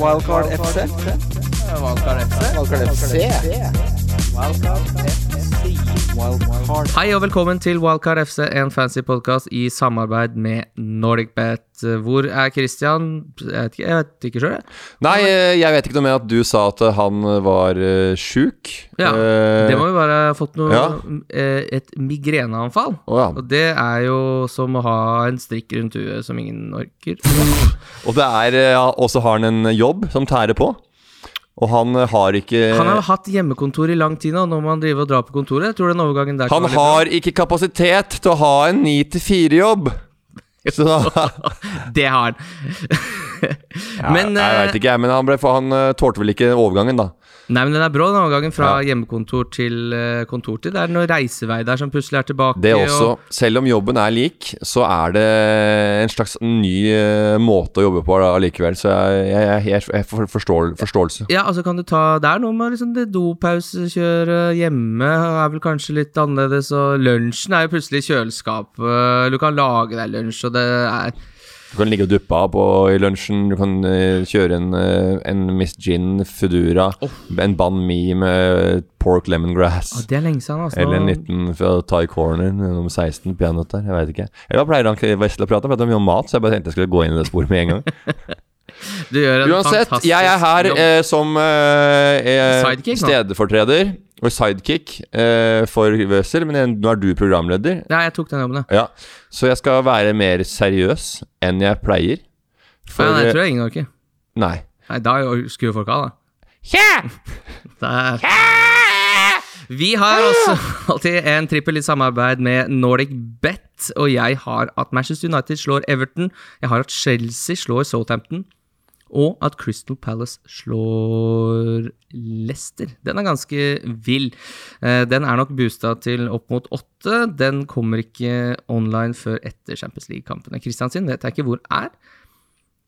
Wildcard FC. Wildcard FC. Wildcard FC. Wildcard Hei og velkommen til Wildcard FC, en fancy podkast i samarbeid med NordicBet. Hvor er Christian? Jeg vet ikke, jeg vet ikke sjøl, jeg. Nei, eh, jeg vet ikke noe med at du sa at han var uh, sjuk. Ja, Eh, Det må jo bare ha fått noe ja. eh, Et migreneanfall. Oh, ja. Og det er jo som å ha en strikk rundt huet som ingen orker. Og det er eh, ja, så har han en jobb som tærer på. Og han eh, har ikke Han har hatt hjemmekontor i lang tid nå, nå må han drive og dra på kontoret. Jeg tror den overgangen der Han har ikke kapasitet til å ha en 9-4-jobb! Det har han. men, Jeg eh, veit ikke, jeg, men han, ble, han eh, tålte vel ikke overgangen, da. Nei, men den er brå, den overgangen fra Ja. hjemmekontor til eh, kontortid. Det er noe reisevei der som plutselig er tilbake. Det og- også. Selv om jobben er lik, så er det en slags ny eh, måte å jobbe på allikevel. Så jeg, jeg, jeg, jeg, jeg får forståelse. Ja, altså kan du ta Det er noe med liksom det dopausekjøret hjemme er vel kanskje litt annerledes, og lunsjen er jo plutselig i kjøleskapet. Du kan lage deg lunsj, og det er Du kan ligge og duppe av på i lunsjen. Du kan uh, kjøre en, uh, en Miss Gin Foodura. En Ban mi med pork lemongrass. Oh, Det er lenge siden, altså. Eller en liten fra Thai Corner nummer 16 peanøtt der. Jeg veit ikke. Jeg pleier han Vesle å prate? Prater mye om mat, så jeg bare tenkte jeg skulle gå inn i det sporet med en gang. Uansett, jeg er her eh, som eh, eh, stedfortreder og sidekick eh, for Wessel, men jeg- nå er du programleder. Ja, jeg tok den jobben, ja. Ja, Så jeg skal være mer seriøs enn jeg pleier. For Nei, nei, jeg eh, tror jeg ingen orker. Nei. Nei, da skrur folk av, da. Yeah! Vi har også alltid en trippel i samarbeid med Nordic Bet, og jeg har at Manchester United slår Everton, jeg har at Chelsea slår Southampton, og at Crystal Palace slår Leicester. Den er ganske vill. Eh, Den er nok boosta til opp mot åtte. Den kommer ikke online før etter Champions League-kampene. Kristiansen vet jeg ikke hvor er,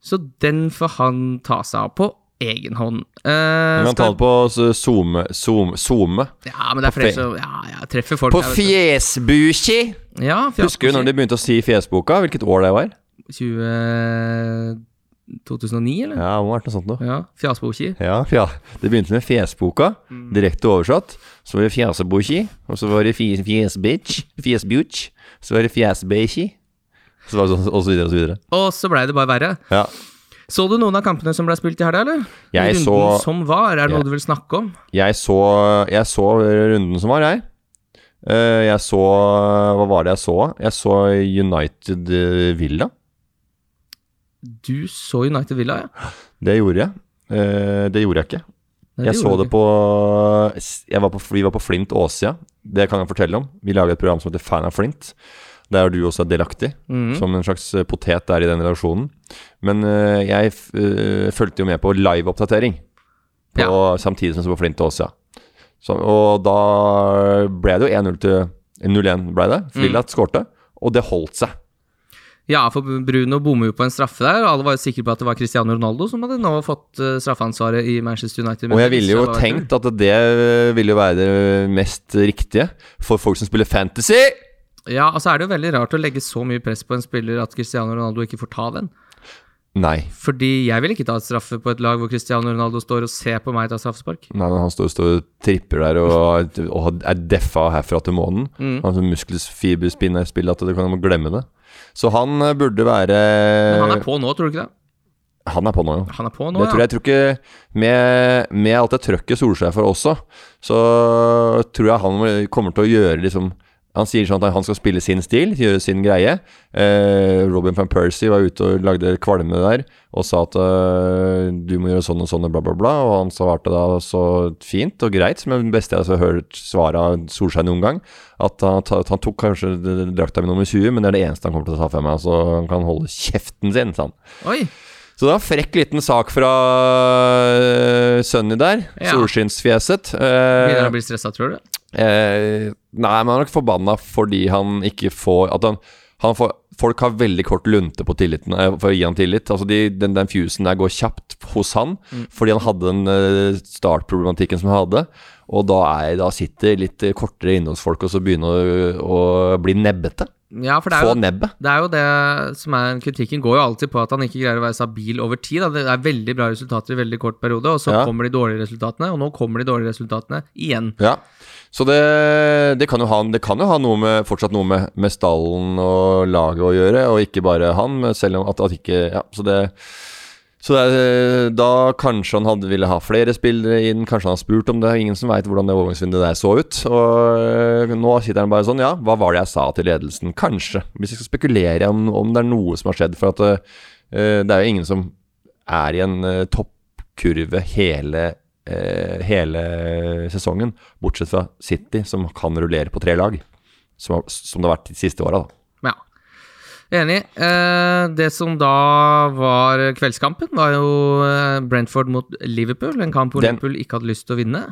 så den får han ta seg av på egen hånd. Uh, Du kan ta det på SoMe. Zoom, Zoom. Ja, men det er flere som Ja, jeg treffer folk På fjesbuki! Ja, Husker du når de begynte å si fjesboka? Hvilket år det var? 20... 2009, eller? Ja, det må ha vært noe sånt noe. Ja. Fjasboki. Ja, ja. Det begynte med fjesboka, direkte oversatt. Så var det fjaseboki, og så var det fjes- fjesbitch, fjesbutch. Så var det Fjesbeki, Så var det sånn, og så videre og så videre. Og så blei det bare verre. Ja. Så du noen av kampene som ble spilt i helga, eller? Jeg Runden så- som var, er det noe du vil snakke om? Jeg så, jeg så runden som var, jeg. Eh, Jeg så Hva var det jeg så? Jeg så United eh, Villa. Du så United Villa, ja? Det gjorde jeg. Eh, Det gjorde jeg ikke. Nei, Jeg så det på, jeg var på Vi var på Flint Åsia. Det kan jeg fortelle om. Vi lager et program som heter Fan av Flint. Der er du også delaktig, Mhm. som en slags eh, potet der i den redaksjonen. Men eh, jeg fulgte jo med på live-oppdatering samtidig som jeg så på Flint Åsia. Så, og da ble det jo 1-0 til 0-1, ble det. Mm. Villa skårte, og det holdt seg. Ja, for Bruno bommer jo på en straffe der, alle var jo sikre på at det var Cristiano Ronaldo som hadde nå fått eh, straffeansvaret i Manchester United. Og jeg ville jo tenkt at det ville jo være det mest riktige for folk som spiller fantasy. Ja, og så er det jo veldig rart å legge så mye press på en spiller at Cristiano Ronaldo ikke får ta den. Nei. Fordi jeg vil ikke ta et straffe på et lag hvor Cristiano Ronaldo står og ser på meg ta straffespark. Nei, men han står, står og tripper der og, og er deffa herfra til månen. Mm. Han har sånn muskelfiberspinn i spillet at du kan glemme det. Så han eh, burde være Men han er på nå, tror du ikke det? Han er på nå, jo. Han er på nå, det tror, jeg, jeg tror ikke med, med alt det trøkket Solskjær får også, så tror jeg han kommer til å gjøre liksom Han sier sånn at han skal spille sin stil, gjøre sin greie. Eh, Robin van Persie var ute og lagde kvalme der og sa at eh, du må gjøre sånn og sånn og bla, bla, bla. Og han svarte da så fint og greit, som er det beste jeg har hørt svaret av Solskjær noen gang. At han, at han tok kanskje drakta mi nummer 20, men det er det eneste han kommer til å ta for meg. Så han kan holde kjeften sin, sa han. Oi! Så det var en frekk liten sak fra uh, Sunny der. Ja. Solskinnsfjeset. Begynner Eh, han å bli stressa, tror du? Eh, nei, men han er nok forbanna fordi han ikke får At han, han får Folk har veldig kort lunte på tilliten eh, for å gi han tillit. Altså de, den, den fusen der går kjapt hos han, fordi han hadde den eh, startproblematikken som han hadde. Og da, er, da sitter litt kortere inne hos folk og så begynner å, å bli nebbete. Ja, for det er, jo, det er jo det som er kritikken går jo alltid på at han ikke greier å være stabil over tid. Da. Det er veldig bra resultater i veldig kort periode, og så Ja. kommer de dårlige resultatene. Og nå kommer de dårlige resultatene igjen. Ja. Så det, det, kan jo ha, kan jo ha noe med, fortsatt noe med, med stallen og laget å gjøre, og ikke bare han, selv om at, at ikke Ja, så det så det, da kanskje han hadde ville ha flere spillere inn, kanskje han har spurt om det. Ingen som veit hvordan det overgangsvinduet der så ut. Og nå sitter han bare sånn Ja, hva var det jeg sa til ledelsen? Kanskje. Hvis jeg skal spekulere om, om det er noe som har skjedd. For at uh, det er jo ingen som er i en øh, toppkurve hele eh, hele sesongen, bortsett fra City, som kan rullere på tre lag. Som, har, som det har vært de siste åra. Ja. Enig. Eh, det som da var kveldskampen, var jo eh, Brentford mot Liverpool. En kamp hvor Den- Liverpool ikke hadde lyst til å vinne.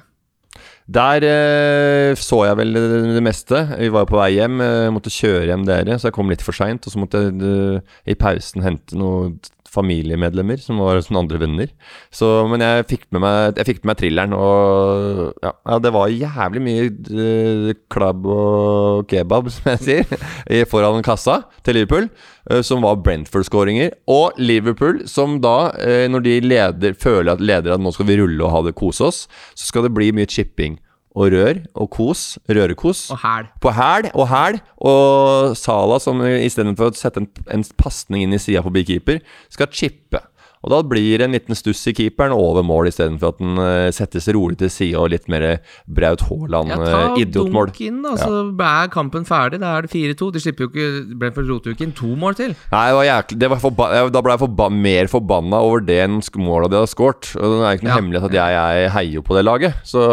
Der eh, så jeg vel det, meste. Vi var på vei hjem. eh, måtte kjøre hjem dere, så jeg kom litt for seint. Og så måtte jeg eh, i pausen hente noen familiemedlemmer som var som andre venner. Så, men jeg fikk med meg, jeg fikk med meg thrilleren, og ja, det var jævlig mye eh, klabb og kebab, som jeg sier, i- foran kassa til Liverpool. eh, som var Brentford-skåringer. Og Liverpool, som da, eh, når de leder, føler at leder at nå skal vi rulle og ha det kose oss, så skal det bli mye chipping og rør og kos. Rørekos. Og hæl. På hæl og hæl. Og Sala, som istedenfor å sette en, en pasning inn i sida på beekeeper, skal chippe. Og da blir det en liten stuss i keeperen over mål, istedenfor at den uh, settes rolig til side og litt mer Braut Ja, ta dunk inn, da, så er kampen ferdig. Da er det 4-2. De slipper jo ikke Brentford roter jo ikke inn to mål til. Nei, det var jæklig det var forba Da ble jeg forba mer forbanna over det enn måla de hadde skåret. Det er ikke noe Ja. hemmelighet at jeg, jeg heier på det laget. Så,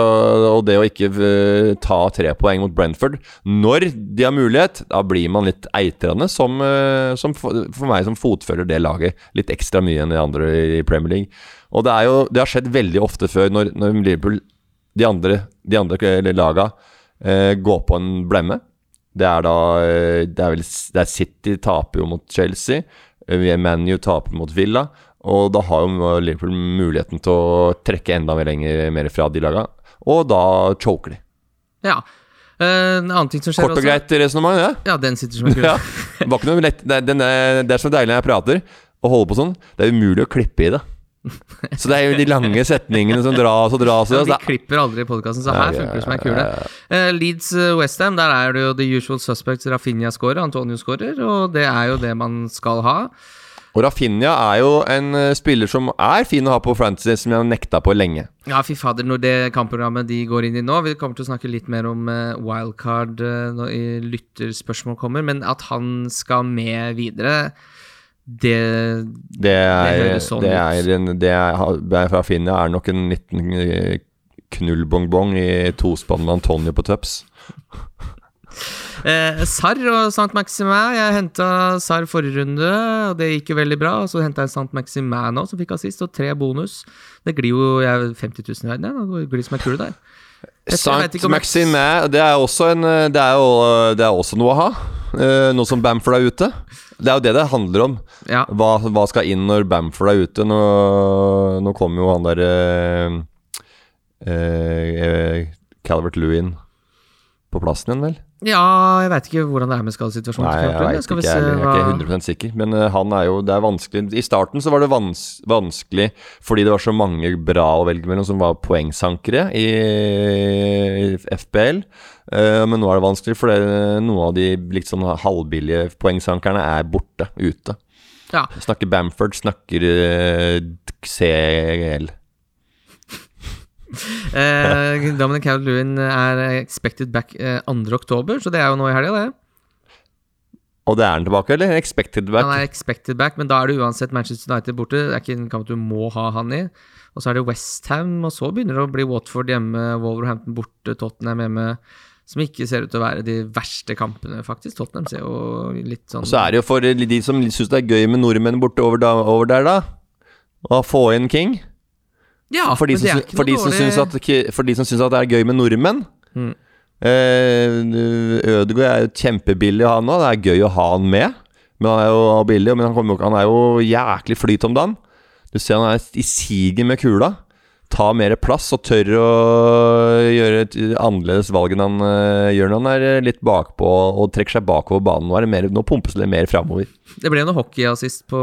og det å ikke uh, ta tre poeng mot Brentford når de har mulighet, da blir man litt eitrende, som, uh, som for, for meg som fotfølger det laget litt ekstra mye enn de andre i Premier League. Og det er jo Det har skjedd veldig ofte før når, når Liverpool, de andre, de andre eller laga, eh, går på en blemme. Det er da eh, Det er vel det er City taper jo mot Chelsea. eh, ManU taper mot Villa. Og da har jo Liverpool muligheten til å trekke enda mer lenger mer fra de laga. Og da choker de. Ja. Eh, en annen ting som skjer Kort og greit resonnement, ja. Ja, den sitter som en kule. ja. Det, det er så deilig når jeg prater og holde på sånn. Det er umulig å klippe i det. Så det er jo de lange setningene som dras og dras. Ja, de klipper aldri i podkasten, så her funker det som ei kule. Eh, Leeds uh, Westham, der er det jo the usual suspects. Rafinha scorer, Antonio scorer, og det er jo det man skal ha. Og Rafinha er jo en eh, spiller som er fin å ha på fantasy, som jeg har nekta på lenge. Ja, fy fader, når det kampprogrammet de går inn i nå Vi kommer til å snakke litt mer om eh, wildcard uh, når lytterspørsmål kommer, men at han skal med videre, det Det er, høres sånn det er, en, det er, det fra Finja er nok en liten eh, knullbongbong i tospann med Antonio på tøps. Eh, Sarr og St. Maximin. Jeg henta Sarr forrige runde, og det gikk jo veldig bra. Og så henta jeg St. Maximin nå, som fikk assist, og tre bonus. Det glir jo jeg, 50 000 i verden, jeg. Det glir som en kule der. Ikke Maximin, det er også en eh, Det er jo det er også noe å ha. eh, nå som Bamford er ute. Det er jo det det handler om. Ja. Hva, hva skal inn når Bamford er ute? Nå, nå kommer jo han der eh, eh, Calvert Lewin på plassen igjen, vel? ja, jeg veit ikke hvordan det er med skadesituasjonen. Nei, jeg vet ikke, jeg er ikke 100% sikker. Men eh, han er jo Det er vanskelig. I starten så var det vans vanskelig fordi det var så mange bra å velge mellom som var poengsankere i, i FBL. Uh, men nå er det vanskelig fordi noen av de sånn halvbillige poengsankerne er borte, ute. Ja. Snakker Bamford, snakker uh, CL. Eh, Dominic Calvert-Lewin er expected back eh, 2. oktober, så det er jo nå i helga, det. Og det er han tilbake, eller? Expected back? Han er expected back, men da er det uansett Manchester United borte. Det er ikke en kamp du må ha han i. Og så er det Westham, og så begynner det å bli Watford hjemme, Wolverhampton borte, Tottenham hjemme. Som ikke ser ut til å være de verste kampene, faktisk. Tottenham ser jo litt sånn Og så er det jo for de som syns det er gøy med nordmenn borte over, da, over der, da. Å få inn King. Ja, For de, men som, det er ikke for, de noe som dårlig syns at, for de som syns at det er gøy med nordmenn Mm. eh, Ødegaard er jo kjempebillig å ha nå. Det er gøy å ha han med. Men han er jo billig, men han, kommer, jo han er jo jæklig flyt om dagen. Du ser han er i siget med kula. tar mer plass og tør å gjøre et annerledes valg enn han eh, gjør når han er litt bakpå og trekker seg bakover banen. Nå, er det mer, nå pumpes det mer framover. Det ble noe hockeyassist på,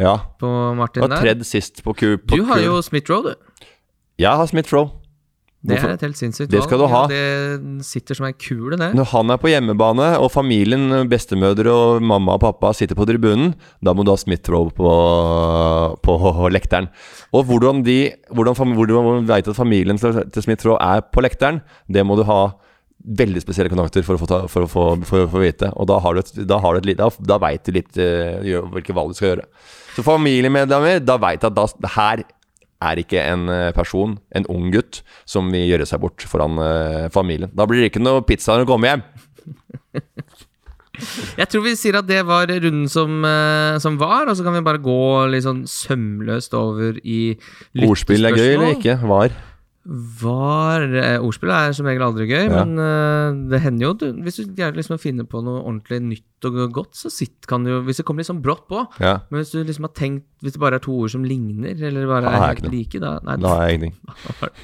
Ja. på Martin Og der. tredd sist på ku... På Du har jo Smith-Roe, du. Jeg har Smith-Roe. Det er et helt sinnssykt Det valg. ha. Det sitter som ei kule, det. Når han er på hjemmebane, og familien, bestemødre og mamma og pappa sitter på tribunen, da må du ha Smith-Row på, på lekteren. Og hvordan de Hvordan, hvordan man vet at familien til Smith-Roe er på lekteren, det må du ha veldig spesielle kontakter for å få, ta, for å få, for å få vite. Og da har du et, da har du et litt Da, da veit du litt uh, hvilke valg du skal gjøre. Så familiemedlemmer, da veit at da, her er ikke en eh, person, en ung gutt, som vil gjøre seg bort foran uh, familien. Da blir det ikke noe pizza når du kommer hjem. Jeg tror vi sier at det var runden som, som var, og så kan vi bare gå litt sånn sømløst over i Ordspill er gøy eller ikke? Var. Var eh, Ordspill er som regel aldri gøy, Ja. men eh, det hender jo du, Hvis du greier liksom å finne på noe ordentlig nytt og godt, så sitt, kan du Hvis det kommer litt sånn brått på, Ja, men hvis du liksom har tenkt Hvis det bare er to ord som ligner, eller bare er helt like, da Nei, da har jeg ingenting.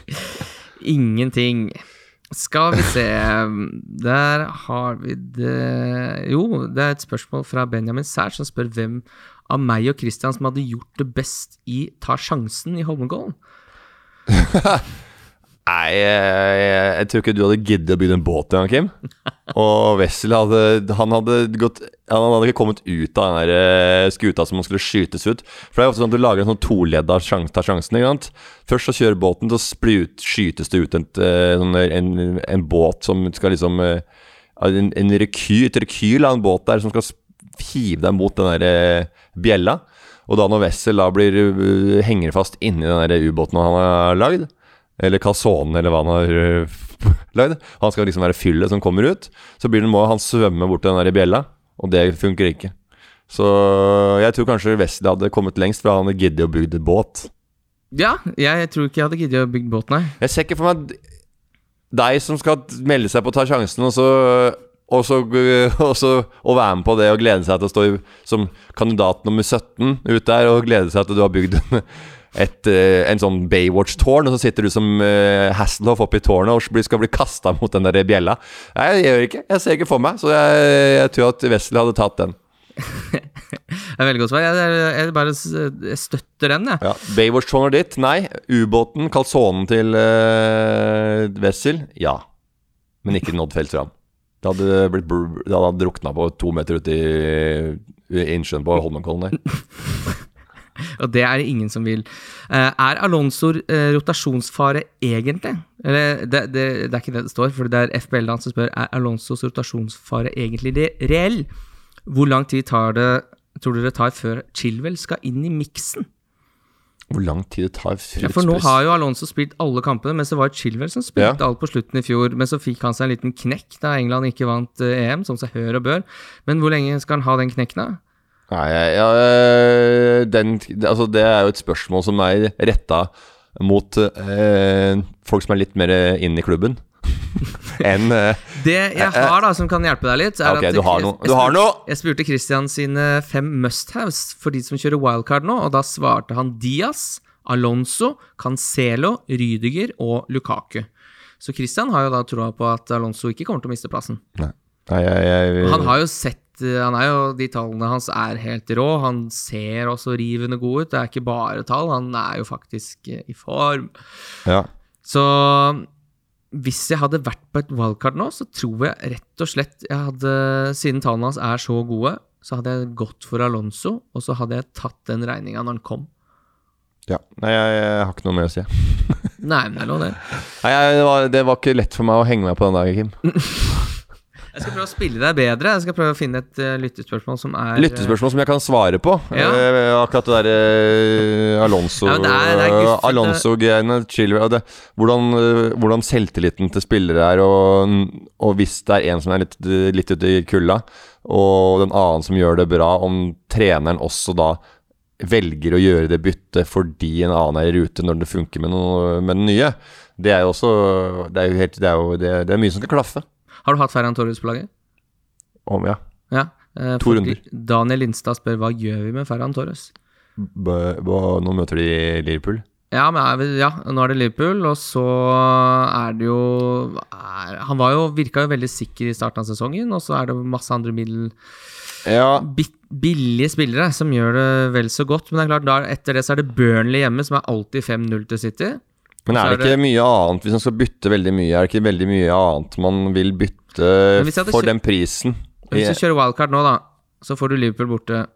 Ingenting. Skal vi se Der har vi det Jo, det er et spørsmål fra Benjamin Sær som spør hvem av meg og Christian som hadde gjort det best i Ta sjansen i Holmenkollen. Nei, jeg, jeg, jeg tror ikke du hadde giddet å bygge en båt engang, Kim. Og Wessel hadde Han hadde gått Han hadde ikke kommet ut av den der eh, skuta som han skulle skytes ut. For det er ofte sånn at du lager en sånn toledda sjans, tar sjansen. Ikke sant? Først så kjører båten, så sprut, skytes det ut en, eh, sånn, en, en båt som skal liksom eh, En, en rekyl, et rekyl av en båt der som skal hive deg mot den der bjella. Og da når Wessel da blir henger fast inni den ubåten han har lagd, eller calzone, eller hva han har øh, lagd. Han skal liksom være fyllet som kommer ut. Så blir det, må han svømme bort til den der bjella, og det funker ikke. Så jeg tror kanskje Wesley hadde kommet lengst fra han hadde giddet å bygge båt. Ja, jeg tror ikke jeg hadde giddet å bygge båt, nei. Jeg ser ikke for meg deg som skal melde seg på å ta sjansen, og så og så, og så å være med på det og glede seg til å stå i, som kandidat nummer 17 ut der og glede seg til du har bygd en, et, eh, en sånn Baywatch-tårn, og så sitter du som uh, Hasselhoff oppe i tårnet og skal bli kasta mot den der bjella. Nei, jeg gjør ikke. Jeg ser ikke for meg, så jeg, jeg tror at Wesley hadde tatt den. Det er veldig godt svar. Jeg, jeg, bare jeg støtter den, jeg. Ja, Baywatch-tårnet ditt, nei. Ubåten, kalsonen til uh, Wessel, ja. Men ikke nådd helt fram. Det hadde, blitt, det hadde drukna på to meter ute i, i innsjøen på Holmenkollen der. Og det er det ingen som vil. Eh, er Alonso eh, rotasjonsfare egentlig? Eller, det, det, det er ikke det det står, for det er FBL-land som spør Er Alonsos rotasjonsfare egentlig re reell. Hvor lang tid tar det, tror dere det tar før Chilwell skal inn i miksen? Hvor lang tid det tar før Ja, for nå har jo Alonso spilt alle kampene, mens det var Chilwell som spilte Ja. alt på slutten i fjor. Men så fikk han seg en liten knekk da England ikke vant eh, EM, som seg hør og bør. Men hvor lenge skal han ha den knekken, da? Nei, ja, øh, den, altså det er jo et spørsmål som er retta mot eh, folk som er litt mer inn i klubben. enn eh, Det jeg har da, som kan hjelpe deg litt, er okay, at du har noe. Du har noe! Jeg spurte Christian sine fem must-haves for de som kjører wildcard nå, og da svarte han Diaz, Alonso, Cancelo, Rydiger og Lukaku. Så Christian har jo da troa på at Alonso ikke kommer til å miste plassen. Nei, jeg, jeg, jeg, han har jo sett eh, Han er jo De tallene hans er helt rå. Han ser også rivende god ut. Det er ikke bare tall, han er jo faktisk eh, i form. ja. Så hvis jeg hadde vært på et wildcard nå, så tror jeg rett og slett jeg hadde Siden tallene hans er så gode, så hadde jeg gått for Alonso, og så hadde jeg tatt den regninga når han kom. ja. Nei, jeg, jeg har ikke noe mer å si. Nei, men det er lov, det. Nei, jeg, det, var, det var ikke lett for meg å henge meg på den dagen, Kim. Jeg skal prøve å spille deg bedre. Jeg skal prøve å finne et uh, lyttespørsmål som er Lyttespørsmål som jeg kan svare på. Ja. Uh, akkurat det derre Alonso Ja, det er- det er. Alonso-greiene. Hvordan, eh, hvordan selvtilliten til spillere er, og, og hvis det er en som er litt, litt ute i kulda, og den annen som gjør det bra, om treneren også da velger å gjøre det byttet fordi en annen er i rute når det funker med, noe, med den nye. Det er jo også Det er jo, helt, det er, jo det, det er mye som skal klaffe. Har du hatt Ferran Torres på laget? Om, ja. Ja. eh, To runder. Daniel Lindstad spør hva gjør vi med Ferran Torres? B nå møter de Liverpool. Ja, men ja, nå er det Liverpool, og så er det jo er, Han var jo, virka jo veldig sikker i starten av sesongen, og så er det masse andre middel, Ja, billige spillere som gjør det vel så godt. Men det er klart, der, etter det så er det Burnley hjemme, som er alltid 5-0 til City. Men er er er det ikke mye annet Hvis man skal bytte veldig mye, er det ikke veldig mye annet man vil bytte jeg for den prisen? Hvis du kjører wildcard nå, da, så får du Liverpool borte.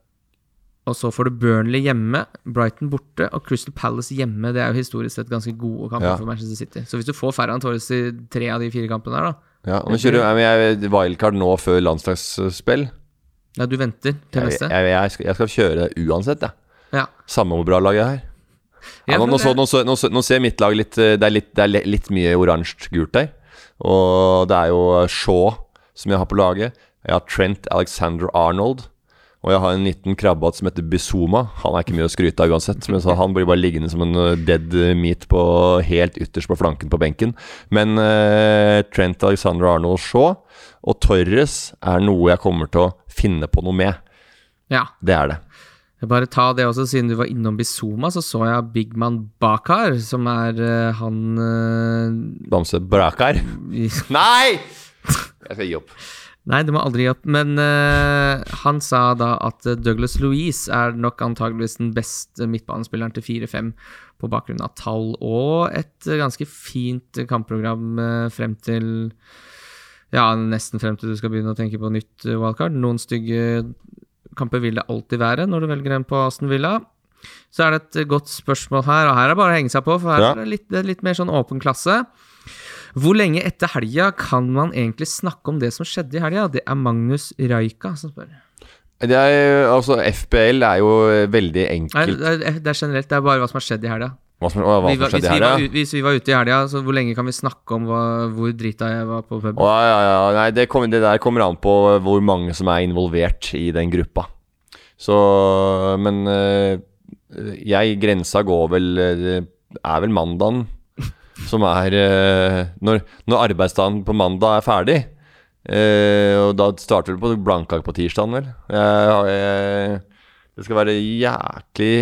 Og så får du Burnley hjemme, Brighton borte og Crystal Palace hjemme. Det er jo historisk sett ganske gode kamper Ja. for Manchester City. Så hvis du får Ferran Torres i tre av de fire kampene der, da Ja, nå kjører jeg, jeg wildcard nå før landslagsspill. Ja, du venter til Jeg, neste. jeg, jeg, skal, jeg skal kjøre uansett, jeg. Ja. Samme hvor bra laget er. Ja, nå, nå, så, nå, så, nå, så, nå ser mitt lag litt eh, Det er litt, det er litt mye oransje-gult der. Og det er jo Shaw som jeg har på laget. Jeg har Trent Alexander Arnold. Og jeg har en liten krabbehatt som heter Bizuma. Han er ikke mye å skryte av uansett. Men så han blir bare liggende som en eh, dead meat på, helt ytterst på flanken på benken. Men eh, Trent Alexander Arnold Shaw og Torres er noe jeg kommer til å finne på noe med. ja. Det er det. Bare ta det også, Siden du var innom Bizuma, så så jeg Bigman Bakar, som er uh, han Bamse Brakar. uh, Nei! Jeg skal gi opp. Nei, du må aldri gi opp. Men uh, han sa da at Douglas Louise er nok antageligvis den beste midtbanespilleren til 4-5 på bakgrunn av tall og et ganske fint kampprogram frem til Ja, nesten frem til du skal begynne å tenke på nytt wildcard. Noen stygge kamper vil det alltid være når du velger en på Aston Villa. Så er det et godt spørsmål her, og her er det bare å henge seg på, for her Ja. er det litt, litt mer sånn åpen klasse. Hvor lenge etter helga kan man egentlig snakke om det som skjedde i helga? Det er Magnus Raika som spør. Det er, altså, FBL er jo veldig Nei, enkelt. det er, det er generelt, det er bare hva som har skjedd i helga. Hva som, hva Vi som skjedde ja? u- hvis vi var ute i helga, så hvor lenge kan vi snakke om hva, hvor drita jeg var på pub? Å, ja, ja, nei, det, kom, det der kommer an på hvor mange som er involvert i den gruppa. Så Men eh, jeg Grensa går vel eh, Det er vel mandagen som er eh, når, når arbeidsdagen på mandag er ferdig. eh, og da starter det på blankak på tirsdagen, vel. Jeg, jeg, det skal være jæklig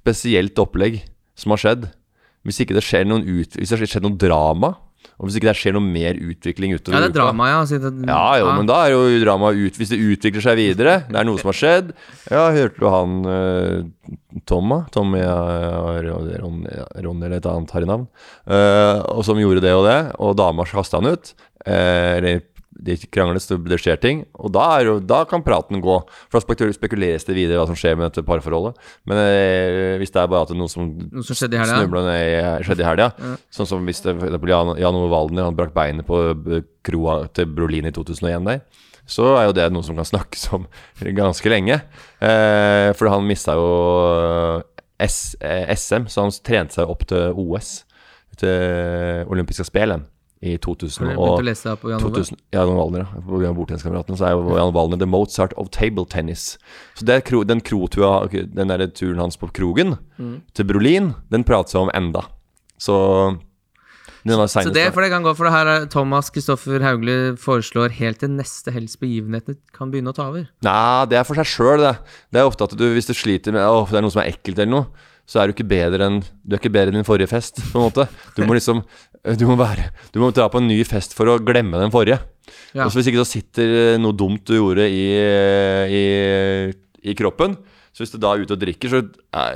spesielt opplegg som har skjedd. Hvis ikke det skjer noen ut, Hvis det har skjedd noe drama, og hvis ikke det skjer noe mer utvikling utover Ja, det er drama, ja. Det, Ja, jo, men da er jo drama ut Hvis det utvikler seg videre, det er noe som har skjedd Ja, hørte du han uh, Tomma? Tommy ja, Ronny, Ron, eller et annet harrynavn. Uh, og som gjorde det og det, og dama kasta han ut. Uh, eller de krangles, det det skjer ting. Og da, er jo, da kan praten gå. For da spekul- spekuleres det videre hva som skjer med dette parforholdet. Men eh, hvis det er bare at det er noe som Noe som skjedde i helga. ned skjedde i helga. Sånn som hvis det eksempel Jan, Jan Ove Waldner han brakk beinet på eh, kroa til Brolin i 2001 der. Så er jo det noe som kan snakkes om ganske lenge. Eh, for han mista jo eh, S, eh, SM, så han trente seg opp til OS. Til olympiske spill igjen, i 2000 Har du og på Jan Valner 2000, ja, Jan Wallner, ja. På bordtenniskameratene. Så er jo Jan Wallner the Mozart of table tennis. Så det er kro, den krotua, den der turen hans på krogen Mm. til Brolin, den prates om enda. Så Så det, for det kan gå, for det her er Thomas Kristoffer Hauglie foreslår helt til neste helgs begivenheter kan begynne å ta over. Nei, det er for seg sjøl, det. Det er ofte at du, hvis du sliter med Åh, det er noe som er ekkelt eller noe, så er du ikke bedre enn Du er ikke bedre enn din forrige fest, på en måte. Du må liksom Du må være Du må dra på en ny fest for å glemme den forrige. Ja. Og så Hvis ikke så sitter noe dumt du gjorde i, i, i kroppen. Så hvis du da er ute og drikker, så nei,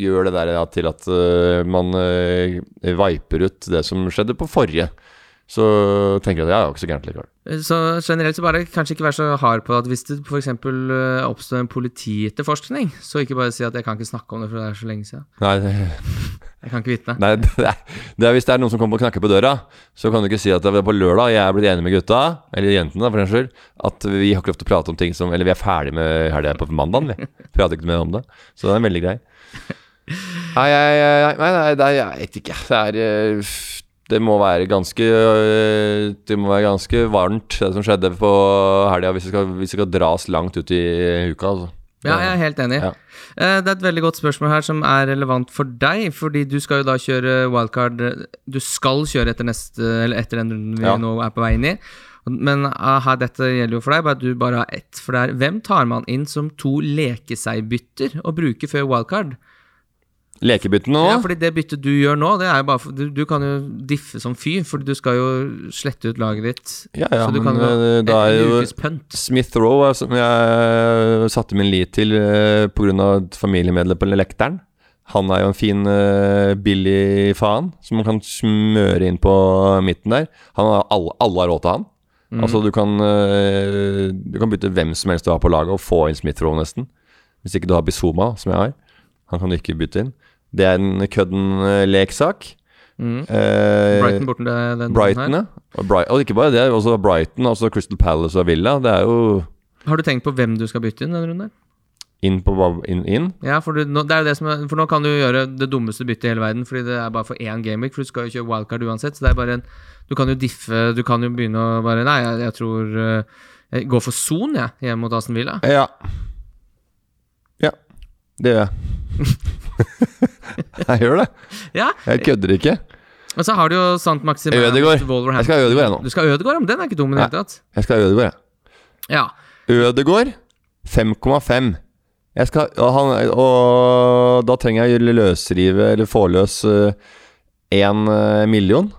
gjør det der ja, til at uh, man uh, viper ut det som skjedde på forrige. Så tenker jeg at ja, det var ikke så gærent likevel. Så generelt så bare kanskje ikke være så hard på at hvis det f.eks. oppstår en politietterforskning, så ikke bare si at jeg kan ikke snakke om det, for det er så lenge siden. Nei, det, Jeg kan ikke vitne. nei det, er, det er hvis det er noen som kommer og knakker på døra, så kan du ikke si at det var på lørdag jeg er blitt enig med gutta, eller jentene for den skyld, at vi har ikke lov til å prate om ting som Eller vi er ferdig med helga på mandag, vi. Prater ikke mer om det. Så det er veldig grei. Nei, nei, nei, nei, nei, nei, jeg vet ikke. Det er eh, Det må være ganske eh, Det må være ganske varmt, det som skjedde på helga, hvis, hvis det skal dras langt ut i uka. Altså. Ja, jeg er helt enig. Ja. Eh, Det er et veldig godt spørsmål her som er relevant for deg, fordi du skal jo da kjøre wildcard Du skal kjøre etter neste Eller etter den runden vi Ja. nå er på vei inn i. Men aha, dette gjelder jo for deg, bare at du bare har ett. For det er hvem tar man inn som to leke-seg-bytter og bruker før wildcard? Lekebyttene nå? Ja, fordi det byttet du gjør nå, det er jo bare for, du, du kan jo diffe som fy, for du skal jo slette ut laget ditt. Ja, ja, men jo eh, da er jo. Smith Rowe, som jeg satte min lit til pga. et familiemedlem på lekteren. Han er jo en fin billig faen som man kan smøre inn på midten der. Han har alle, alle har råd til han. Mm. Altså Du kan Du kan bytte hvem som helst du har på laget, og få inn Smith Rowe, nesten. Hvis ikke du har Bizuma, som jeg har. Han kan du ikke bytte inn. Det er en kødden leksak. Mm. Eh, Brighton borten den Brighton, ja. Og, Bright, og ikke bare det, også Brighton, altså Crystal Palace og Villa. Det er jo Har du tenkt på hvem du skal bytte inn denne runden? inn på inn, inn. Ja, for, du, nå, det er det som er, for nå kan du gjøre det dummeste byttet i hele verden, fordi det er bare for én gameweek, for du skal jo kjøre wildcard uansett. Så det er bare en Du kan jo diffe Du kan jo begynne å bare Nei, jeg, jeg tror eh, Jeg går for Son, jeg, hjemme mot Aston Villa. Ja. Ja, det gjør jeg. jeg gjør det. Ja, Jeg kødder ikke. Og så har du jo Sant Maxim Ødegård. Jeg skal ha Ødegård, jeg nå. Du skal ha ja, men den er ikke dum i det hele tatt. Jeg skal ha Ødegård, jeg. Ja. Ødegård 5,5. Jeg skal og, han, og da trenger jeg å løsrive, eller få løs én million.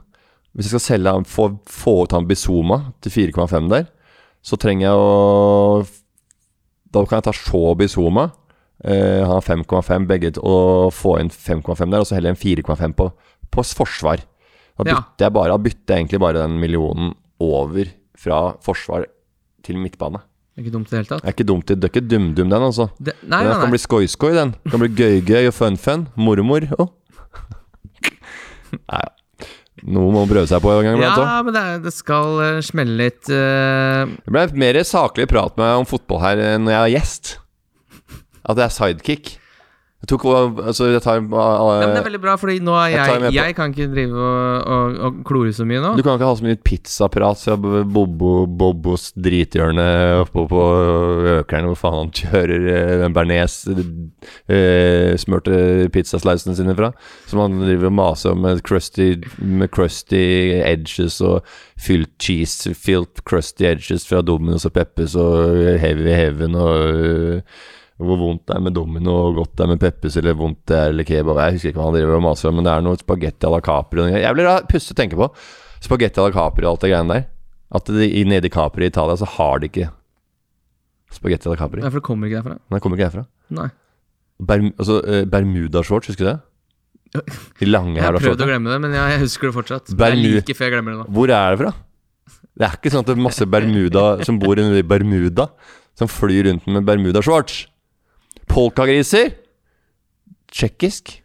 Hvis jeg skal selge få, få ut han Bizuma til 4,5 der, så trenger jeg å Da kan jeg ta Shaw Bizuma. Eh, han har 5,5 begge, og få inn 5,5 der, og så heller en 4,5 på, på forsvar. Da Ja. bytter jeg bare bytter egentlig bare den millionen over fra forsvar til midtbane. Det er ikke dumt i det hele tatt. Det er ikke dumt, det er ikke dum-dum, den, altså. Det, nei, Den nei, kan nei. bli skoi-skoi, den. Det kan bli gøy-gøy og fun-fun. Mormor òg. Nei, noe må man prøve seg på en gang iblant òg. Ja, men det, det skal uh, smelle litt Uh... Det ble mer saklig prat med om fotball her når jeg er gjest. At det er sidekick. Jeg tok Altså, jeg tar ja, men Det er uh, veldig bra, Fordi nå er Jeg jeg Jeg kan ikke drive og, og, og klore så mye nå. Du kan ikke ha så mye pizzaprat fra Bobo, Bobos drithjørne oppå på Økeren, hvor faen han kjører eh, den bearnés eh, smørte pizzaslicene sine fra. Som han driver og maser om med crusty, med crusty edges og fylt cheese, fylt crusty edges fra Dominos og Peppes og Heavy Heaven og eh, hvor vondt det er med domino og godt det er med peppers, eller vondt det er eller kebab. Jeg husker ikke hva han driver og maser om, men det er noe spagetti à la Capri. Jeg blir da pussig å tenke på. Spagetti à la Capri og alt det greiene der. At de, i- nede i Capri i Italia så har de ikke spagetti à la Capri. Nei, for det kommer ikke derfra. Nei, det kommer ikke herfra. Nei. Berm, altså, eh, Bermuda-shorts, husker du det? De lange Jeg har prøvd å glemme det, men jeg, jeg husker det fortsatt. Bermu- Det liker før jeg glemmer det nå. Hvor er det fra? Det er ikke sånn at det er masse Bermuda som bor i Bermuda, som flyr rundt med Bermuda-shorts. Polkagriser? Tsjekkisk?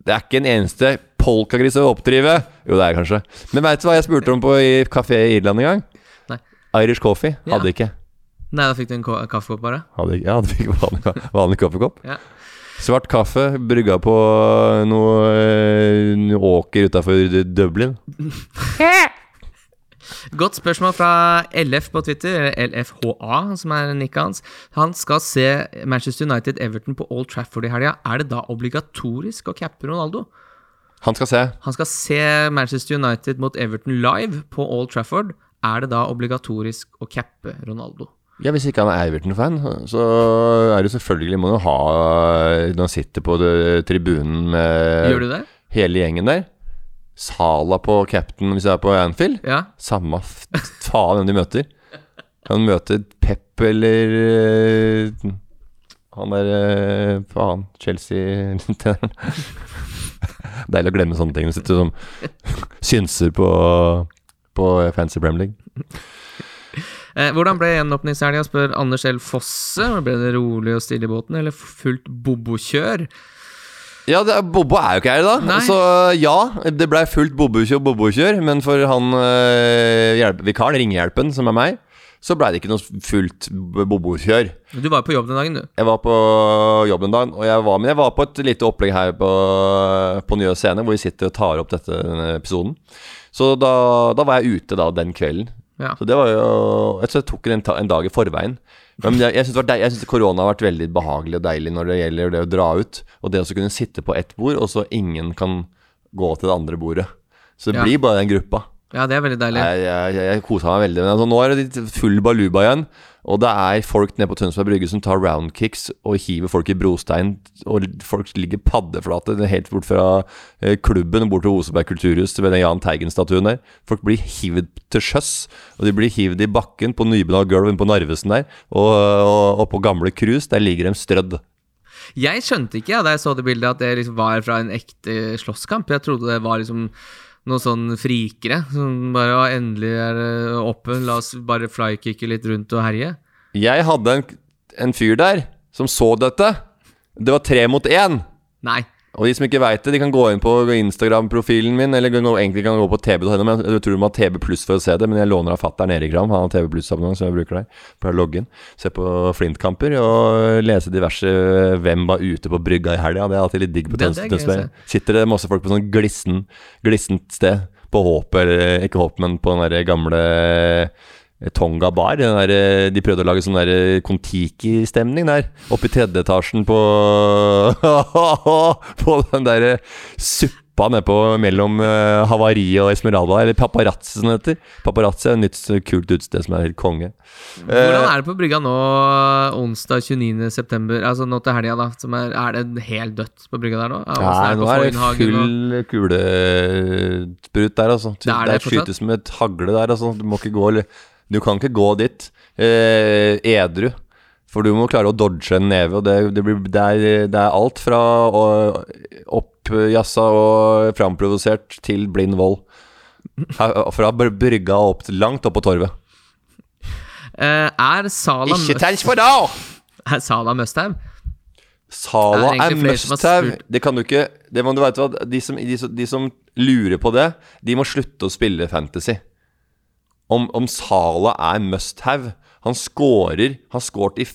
Det er ikke en eneste polkagris å oppdrive. Jo, det er kanskje. Men veit du hva jeg spurte om på i kafé i Irland en gang? Nei. Irish coffee. Ja. Hadde ikke. Nei, da fikk du en kaffekopp, bare. Hadde. Ja, du fikk vanlig, vanlig kaffekopp. Ja. Svart kaffe brygga på noe, eh, noe åker utafor Dublin. Godt spørsmål fra LF på Twitter, LFHA, som er nikket hans. Han skal se Manchester United Everton på Old Trafford i helga. Er det da obligatorisk å cappe Ronaldo? Han skal se. Han skal se Manchester United mot Everton live på Old Trafford. Er det da obligatorisk å cappe Ronaldo? Ja, Hvis ikke han er Everton-fan, så er det selvfølgelig Må du ha Når han sitter på tribunen med hele gjengen der. Sala på captain hvis jeg er på Anfield. Ja. Samme faen hvem de møter. Kan møte Pep eller eh, Han der eh, Faen, Chelsea-treneren. Deilig å glemme sånne ting. Sitter som synser på, på Fancy Premier League. Eh, hvordan ble gjenåpningshelga, spør Anders L. Fosse. Ble det rolig og stille i båten, eller fullt bobokjør? Ja, det Bobbo er jo ikke her i dag. Nei. Så ja, det blei fullt bobbokjør, bobbokjør. Men for han øh, hjelp, vikaren, ringehjelpen, som er meg, så blei det ikke noe fullt bobbokjør. Du var på jobb den dagen, du. Jeg var på jobb den dagen. og jeg var, men jeg var på et lite opplegg her på, på Nye scene, hvor vi sitter og tar opp dette, denne episoden. Så da, da var jeg ute da den kvelden. Ja. Så det var jo Jeg tror jeg tok en, en dag i forveien. Men jeg, jeg syns korona har vært veldig behagelig og deilig når det gjelder det å dra ut. Og det å kunne sitte på ett bord, og så ingen kan gå til det andre bordet. Så det Ja. blir bare den gruppa. Ja, det er veldig deilig. Jeg, jeg, jeg, kosa meg veldig. Men altså, nå er det full baluba igjen. Og det er folk nede på Tønsberg Brygge som tar roundkicks og hiver folk i brostein. Og folk ligger paddeflate helt bort fra eh, klubben bort til Oseberg kulturhus ved den Jahn Teigen-statuen der. Folk blir hivd til sjøs, og de blir hivd i bakken på nybygda gulv på Narvesen der. Og, og, og på gamle krus, der ligger de strødd. Jeg skjønte ikke ja, da jeg så det bildet, at det liksom var fra en ekte slåsskamp. Jeg trodde det var liksom noen sånn frikere som bare ja, endelig er det oppe, la oss bare flykicke litt rundt og herje. Jeg hadde en, en fyr der som så dette. Det var tre mot én. Nei. Og de som ikke veit det, de kan gå inn på Instagram-profilen min, eller kan gå, egentlig kan gå på tb.no. Men jeg tror du må ha TB pluss for å se det, men jeg låner av fatter'n Erik Ram. Han har TB pluss-abonnement, så jeg bruker der. logge inn. Se på Flint-kamper og lese diverse Hvem var ute på brygga i helga. Det er alltid litt digg på er å Tønsberg. Sitter det masse folk på sånn glissen, glissent sted. På Håpet, eller ikke Håpet, men på den der gamle Tonga bar. Der, eh, de prøvde å lage sånn eh, Kon-Tiki-stemning der. Oppe i tredje etasjen på På den der eh, suppa nedpå mellom Havari og Esmeralda, eller Paparazzi som det heter. Paparazzi er et nytt kult utested som er helt konge. Hvordan er det på brygga nå onsdag 29. september, altså nå til helga, da? Som er, er det helt dødt på brygga der nå? Ja, Nei, er nå er det full og- kulesprut der, altså. Det er Det det fortsatt? skytes med et hagle der, altså. Du må ikke gå Du kan ikke gå dit eh, edru. For du må klare å dodge en neve, og det, det, blir, det, er, det er alt fra oppjassa og framprovosert til blind vold. Her- Fra br- brygga og opp langt opp på torvet. Uh, er Sala Ikke tenk på det! Er Sala Musthaug? Sala er er spurt. Det kan du ikke det må, du vet de som, de, som, de som lurer på det, de må slutte å spille fantasy. Om, om Sala er must-have Han scorer Han scoret i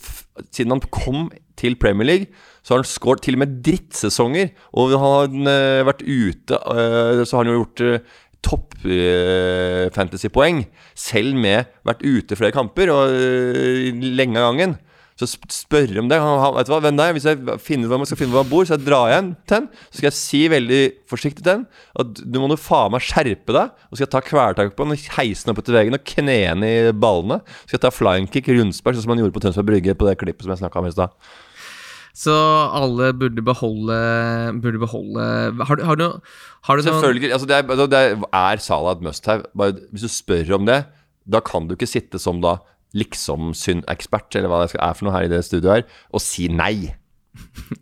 Siden han kom til Premier League, så har han scoret til og med drittsesonger. Og han har eh, vært ute eh, Så har han jo gjort uh, topp eh, fantasy-poeng. Selv med vært ute flere kamper og eh, lenge av gangen. Så sp- spørre om det. Han, vet du hva, hvem det er? Hvis jeg finner ut man skal finne hvor han bor, så jeg drar igjen hjem til han. Så skal jeg si veldig forsiktig til han at du må nå faen meg skjerpe deg. Og skal jeg ta kvelertak på han heise han opp etter veggen og knene i ballene. Så skal jeg ta flying kick, rundspark, sånn som han gjorde på Tønsberg Brygge på det klippet som jeg snakka om i stad. Så alle burde beholde Burde beholde Har du, har du, har du noen Selvfølgelig. Altså det er, altså det er, er Salah et must-have? Bare Hvis du spør om det, da kan du ikke sitte som da liksom-synd-ekspert, eller hva det er for noe her i det studioet her, og si nei.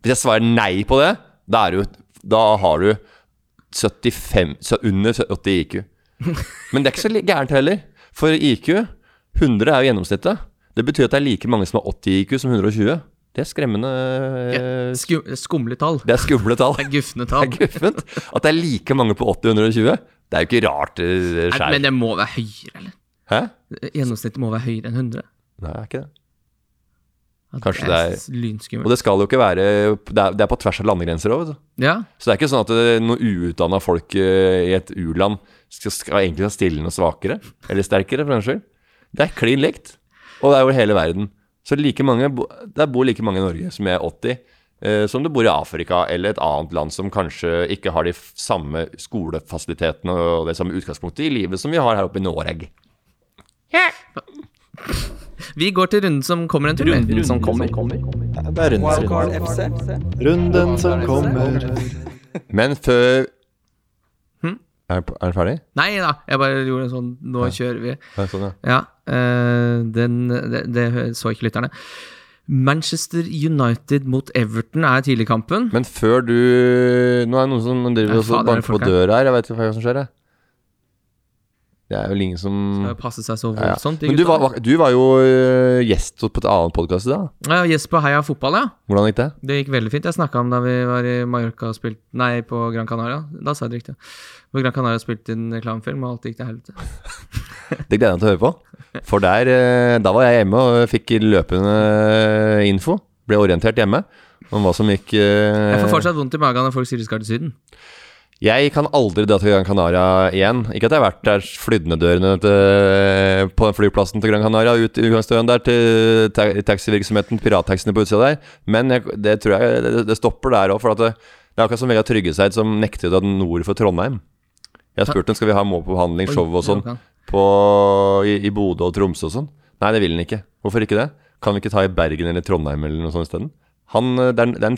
Hvis jeg svarer nei på det, da, er du, da har du 75 så Under 80 IQ. Men det er ikke så gærent heller. For IQ 100 er jo gjennomsnittet. Det betyr at det er like mange som har 80 IQ som 120. Det er skremmende ja, sku, skumle tall? Det er skumle tall. Det er gufne Det er guffent. At det er like mange på 80 og 120, det er jo ikke rart det Nei. Men det må være høyere, eller? Hæ? Gjennomsnittet må være høyere enn 100. Nei, det er ikke det. Kanskje det det er lynskummelt. Og det skal jo ikke være Det er, det er på tvers av landegrenser òg. Ja. Så det er ikke sånn at noen uutdanna folk eh, i et u-land skal, skal egentlig være stillende og svakere. Eller sterkere, for den skyld. Det er klin likt. Og det er over hele verden. Så like mange, der bor like mange i Norge som er 80, eh, som det bor i Afrika eller et annet land som kanskje ikke har de samme skolefasilitetene og det samme utgangspunktet i livet som vi har her oppe i Norge. Vi går til runden som kommer en tur. Runden, Runden som kommer. Det er runden som FC. Runden som kommer. Men før Hm? er, er den ferdig? Nei da, jeg bare gjorde en sånn Nå kjører vi. Ja, sånn, ja. Ja, eh, den, det, det så ikke lytterne. Manchester United mot Everton er tidligkampen. Men før du Nå er det noen som driver og er banker på døra her. Jeg vet ikke hva som skjer. Jeg. Det er vel ingen som Skal passe seg så ja, ja. Men du var, du var jo øh, gjest på et annet podkast i dag. Ja, på Heia fotball, ja. Hvordan gikk det? Det gikk veldig fint. Jeg snakka om da vi var i Mallorca og spilte Nei, på Gran Canaria. Da sa jeg det riktig. På Gran Canaria spilte inn reklamefilm, og alt gikk til helvete. Det gleder jeg meg til å høre på. For der, øh, da var jeg hjemme og fikk løpende info. Ble orientert hjemme om hva som gikk Jeg får fortsatt vondt i magen når folk sier de skal til Syden. Jeg kan aldri dra til Gran Canaria igjen. Ikke at jeg har vært der flyddende-dørene til- på den flyplassen til Gran Canaria, ut i utgangsdøren der til ta taxivirksomheten, pirattaxiene på utsida der. Men jeg, det tror jeg det, det stopper der òg, for det, det er akkurat som Vegard Tryggeseid som nekter å dra nord for Trondheim. Jeg har spurt henne skal vi ha må på behandling, show og sånn på, i, i Bodø og Tromsø og sånn. Nei, det vil han ikke. Hvorfor ikke det? Kan vi ikke ta i Bergen eller Trondheim eller noe sånt isteden? Han, eh, det er en, det er en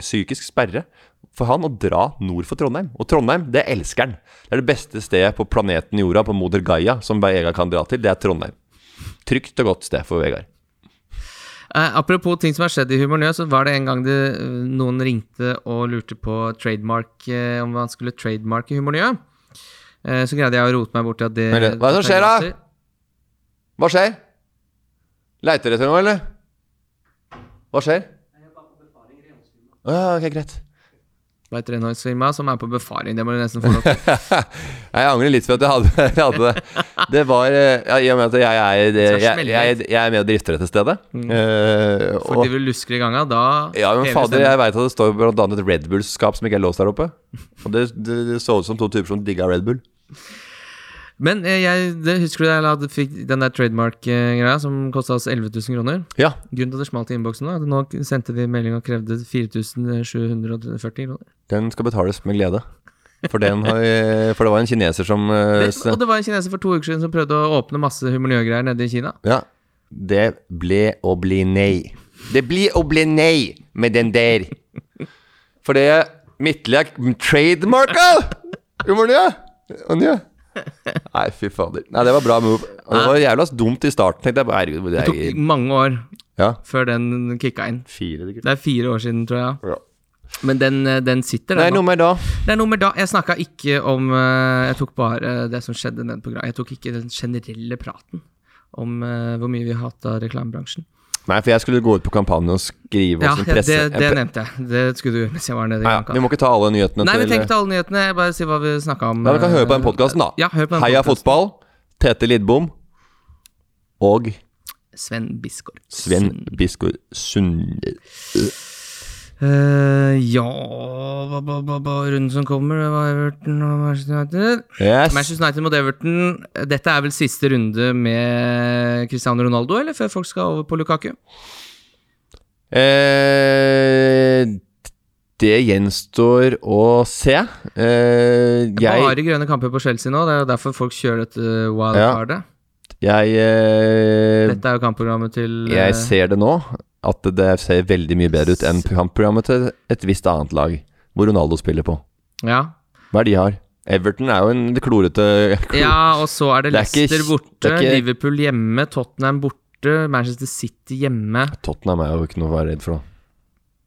psykisk sperre for han å dra nord for Trondheim. Og Trondheim, det elsker han. Det er det beste stedet på planeten Jorda, på Moder Gaia, som Vegard kan dra til. Det er Trondheim. Trygt og godt sted for Vegard. Eh, apropos ting som har skjedd i Humor Nø, så var det en gang det, eh, noen ringte og lurte på trademark, eh, om man skulle trademarke Humor Nø. Eh, så greide jeg å rote meg bort til at det Men hva er det som skjer da? Hva skjer? Leiter dere etter noe, eller? Hva skjer? Å ja, ok, greit. Hva heter renholdsfirma som er på befaring? Det må du nesten få lov til. Jeg angrer litt for at jeg hadde, hadde det. Det var eh, ja, I og med at jeg er, jeg, jeg, jeg, er med og drifter dette stedet. Eh, For de vil lusker i ganga, da ja, men fader, jeg veit at det står blant annet et Red Bull-skap som ikke er låst der oppe. Og det, det, det så ut som to typer som digga Red Bull. Men eh, jeg, det, husker du jeg fikk den der trademark-greia som kosta oss 11 000 kroner? Ja. Grunnen til at det smalt i innboksen, at nå sendte vi melding og krevde 4740 kroner. Den skal betales med glede. For, den har, for det var en kineser som eh, Det, og det var en kineser for to uker siden som prøvde å åpne masse humorgreier nede i Kina. Ja. Det ble å bli nei. Det blir å bli nei med den der. For det er trademarka! Gjorde det? Nei, fy fader. Nei, det var bra move. Og det var jævla dumt i starten. Tenkte jeg bare, herregud, det Det tok mange år ja. før den kicka inn. Fire, det, Det er fire år siden, tror jeg. Ja. Men den, eh, den sitter Det er nummer da. Det er noe med da Jeg snakka ikke om eh, Jeg tok bare det som skjedde nede på Gra. Jeg tok ikke den generelle praten om eh, hvor mye vi hata reklamebransjen. Nei, for jeg skulle gå ut på kampanje og skrive Ja, ja, det, det nevnte jeg. Det skulle du mens jeg var nede i ja, vi må ikke ta alle nyhetene Nei, vi tenker ikke alle nyhetene. Bare si hva vi snakka om. Ja, Vi kan høre på den eh, podkasten, da. Ja, hør på den Heia podcasten. fotball. Tete Lidbom. Og Sven Bisgaard. Sven Biskår Sunde. Eh, ja ba, ba, ba, ba, Runden som kommer, det var Everton og Manchester United. Yes. Manchester United mot Everton. Dette er vel siste runde med Cristiano Ronaldo, eller før folk skal over på Lukaku? Uh, det gjenstår å se. Uh, jeg Bare grønne kamper på Chelsea nå. Det er derfor folk kjører dette wildcardet. jeg, uh, Dette er jo kampprogrammet til jeg ser det nå, at det ser veldig mye bedre ut enn kampprogrammet til et visst annet lag, hvor Ronaldo spiller på. Ja. Hva er de har? Everton er jo en klorete klor. ja, og så er det, Det er ikke- Leicester borte, det er ikke- Liverpool hjemme, Tottenham borte, Manchester City hjemme. Tottenham er jo ikke noe å være redd for. da.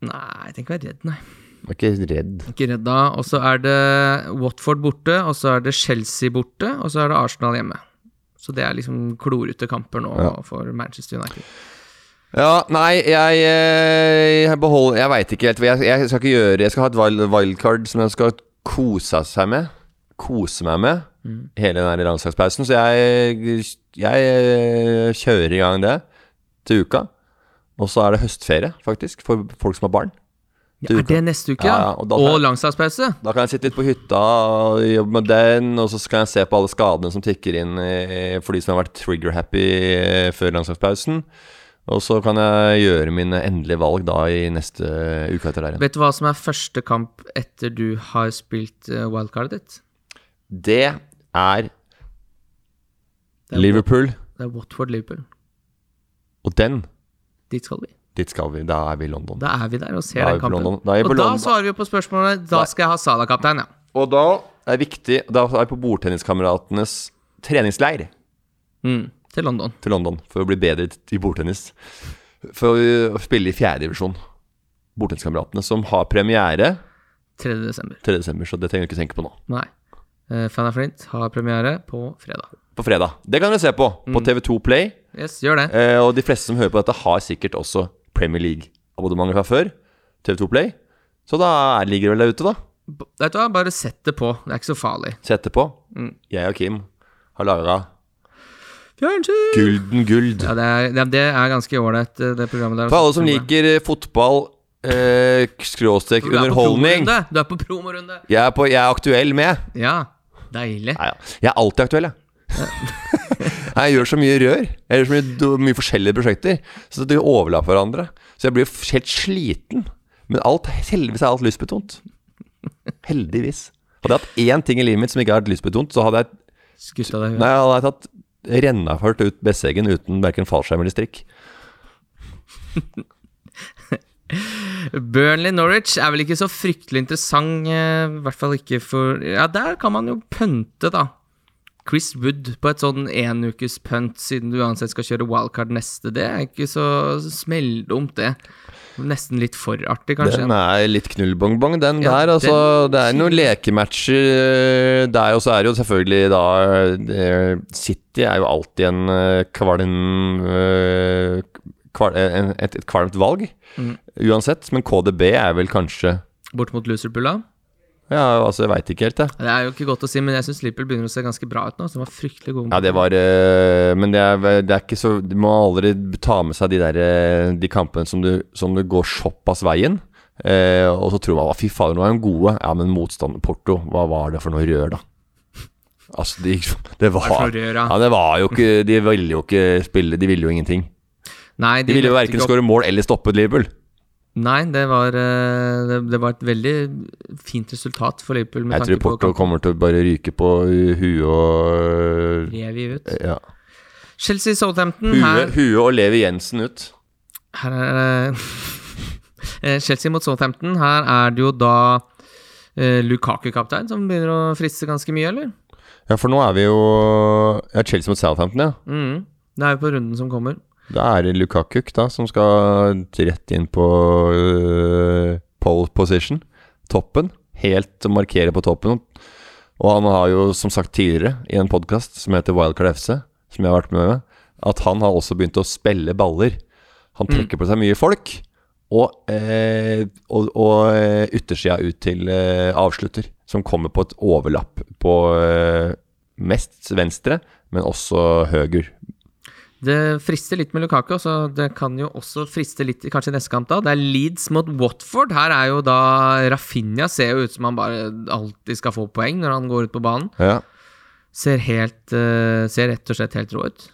Nei, jeg tenker å være redd, nei. Jeg er ikke redd. Ikke redd da. Og så er det Watford borte, og så er det Chelsea borte, og så er det Arsenal hjemme. Så det er liksom klorete kamper nå Ja. for Manchester United. Ja, nei, jeg, eh, jeg beholder Jeg veit ikke helt. Jeg, jeg skal ikke gjøre Jeg skal ha et wild, wildcard som jeg skal kose seg med. Kose meg med hele den landslagspausen. Så jeg, jeg eh, kjører i gang det til uka. Og så er det høstferie, faktisk, for folk som har barn. Ja, er det neste uke, Ja, og og da? Da kan jeg sitte litt på hytta og jobbe med den, og så kan jeg se på alle skadene som tikker inn eh, for de som har vært trigger-happy før landslagspausen. Og så kan jeg gjøre mine endelige valg da i neste uke etter der igjen. Vet du hva som er første kamp etter du har spilt uh, wildcardet ditt? Det er Det er Liverpool, Det er Watford-Liverpool. og den Dit skal vi. Dit skal vi. Da er vi i London. Da er vi der og ser er den kampen. Og da London. svarer vi på spørsmålet Da skal jeg ha Salah-kaptein, ja. Og da er det viktig Da er vi på bordtenniskameratenes treningsleir Mm, til London. til London for å bli bedre i bordtennis. For å spille i fjerdedivisjon. Bordtenniskameratene som har premiere 3. desember. 3. desember, så det trenger du ikke tenke på nå. Nei. Uh, Fan av Flint har premiere på fredag. På fredag. Det kan dere se på på TV2 Play. Yes, gjør det. Eh, og de fleste som hører på dette, har sikkert også Premier League-abonnementer fra før. TV2 Play. Så da er- ligger det vel der ute, da. Vet du hva, bare sett det på. Det er ikke så farlig. Sett det på. Mm. Jeg og Kim har laga Fjernsyn! Gulden Guld. Ja, det er, ja, det er ganske ålreit, eh, det programmet der. For alle som liker eh, fotball, eh, skråstrek Du er på underholdning. Du er på promorunde. jeg er, på, jeg er aktuell med. Ja, deilig. Nei, ja. Jeg er alltid aktuell, jeg. Jeg gjør så mye rør. Jeg gjør så mye, do- mye forskjellige prosjekter. Så de overlapper hverandre. Så jeg blir helt sliten. Men alt, heldigvis er alt lystbetont. Heldigvis. Hadde jeg hatt én ting i livet mitt som ikke har vært lystbetont, så hadde jeg, Skutta deg nei, hadde jeg tatt rennafart ut Besseggen uten verken fallskjerm eller strikk. Burnley Norwich er vel ikke så fryktelig interessant, eh, i hvert fall ikke for Ja, der kan man jo pønte, da. Chris Wood på et sånn enukes punt, siden du uansett skal kjøre wildcard neste. Det er ikke så smelldumt, det. Nesten litt for artig, kanskje. Den er litt knullbongbong, den Ja, der. Altså, den- det er noen lekematcher der, og så er det jo selvfølgelig da det, City er jo alltid en eh, kvalm eh, kval, et, et kvalmt valg, Mm. uansett. Men KDB er vel kanskje Bort mot Loserpulla. Ja, altså, jeg veit ikke helt, jeg. Det er jo ikke godt å si, men jeg syns Liverpool begynner å se ganske bra ut nå. Så de var fryktelig gode. Ja, det var eh, Men det er, det er ikke så Du må aldri ta med seg de der eh, De kampene som du, som du går såpass veien. Eh, og så tror man «Å, fy fader, nå er de gode. Ja, men motstander Porto, hva var det for noe rør, da? Altså, de, det var Hva er det. Ja, det var jo ikke De ville jo ikke spille, de ville jo ingenting. Nei, De ville jo verken skåre mål eller stoppe Liverpool. Nei, det var, eh, det, var et veldig fint resultat for Liverpool. Med Jeg tror Porto kommer til å bare ryke på huet og Levi ut. Ja. Chelsea Southampton. Huet, Her, huet og Levi Jensen ut. her er det Eh, Chelsea mot Southampton. Her er det jo da eh, Lukaku-kaptein som begynner å friste ganske mye, eller? Ja, for nå er vi jo Ja, Chelsea mot Southampton, ja. Mm. Det er jo på runden som kommer. Da er det Lukakuk da som skal rett inn på uh, pole position. Toppen. Helt markere på toppen. Og han har jo som sagt tidligere i en podkast som heter Wildcard FC, som jeg har vært med med, at han har også begynt å spille baller. Han trekker på seg mye folk. Og, eh, og, og eh, yttersida ut til eh, avslutter, som kommer på et overlapp på eh, mest venstre, men også høyre. Det frister litt med Lukaku, så det kan jo også friste litt kanskje i neste kamp. da Det er Leeds mot Watford. Her er jo da Rafinha ser jo ut som han bare alltid skal få poeng når han går ut på banen. Ja. Ser helt eh, Ser rett og slett helt rå ut.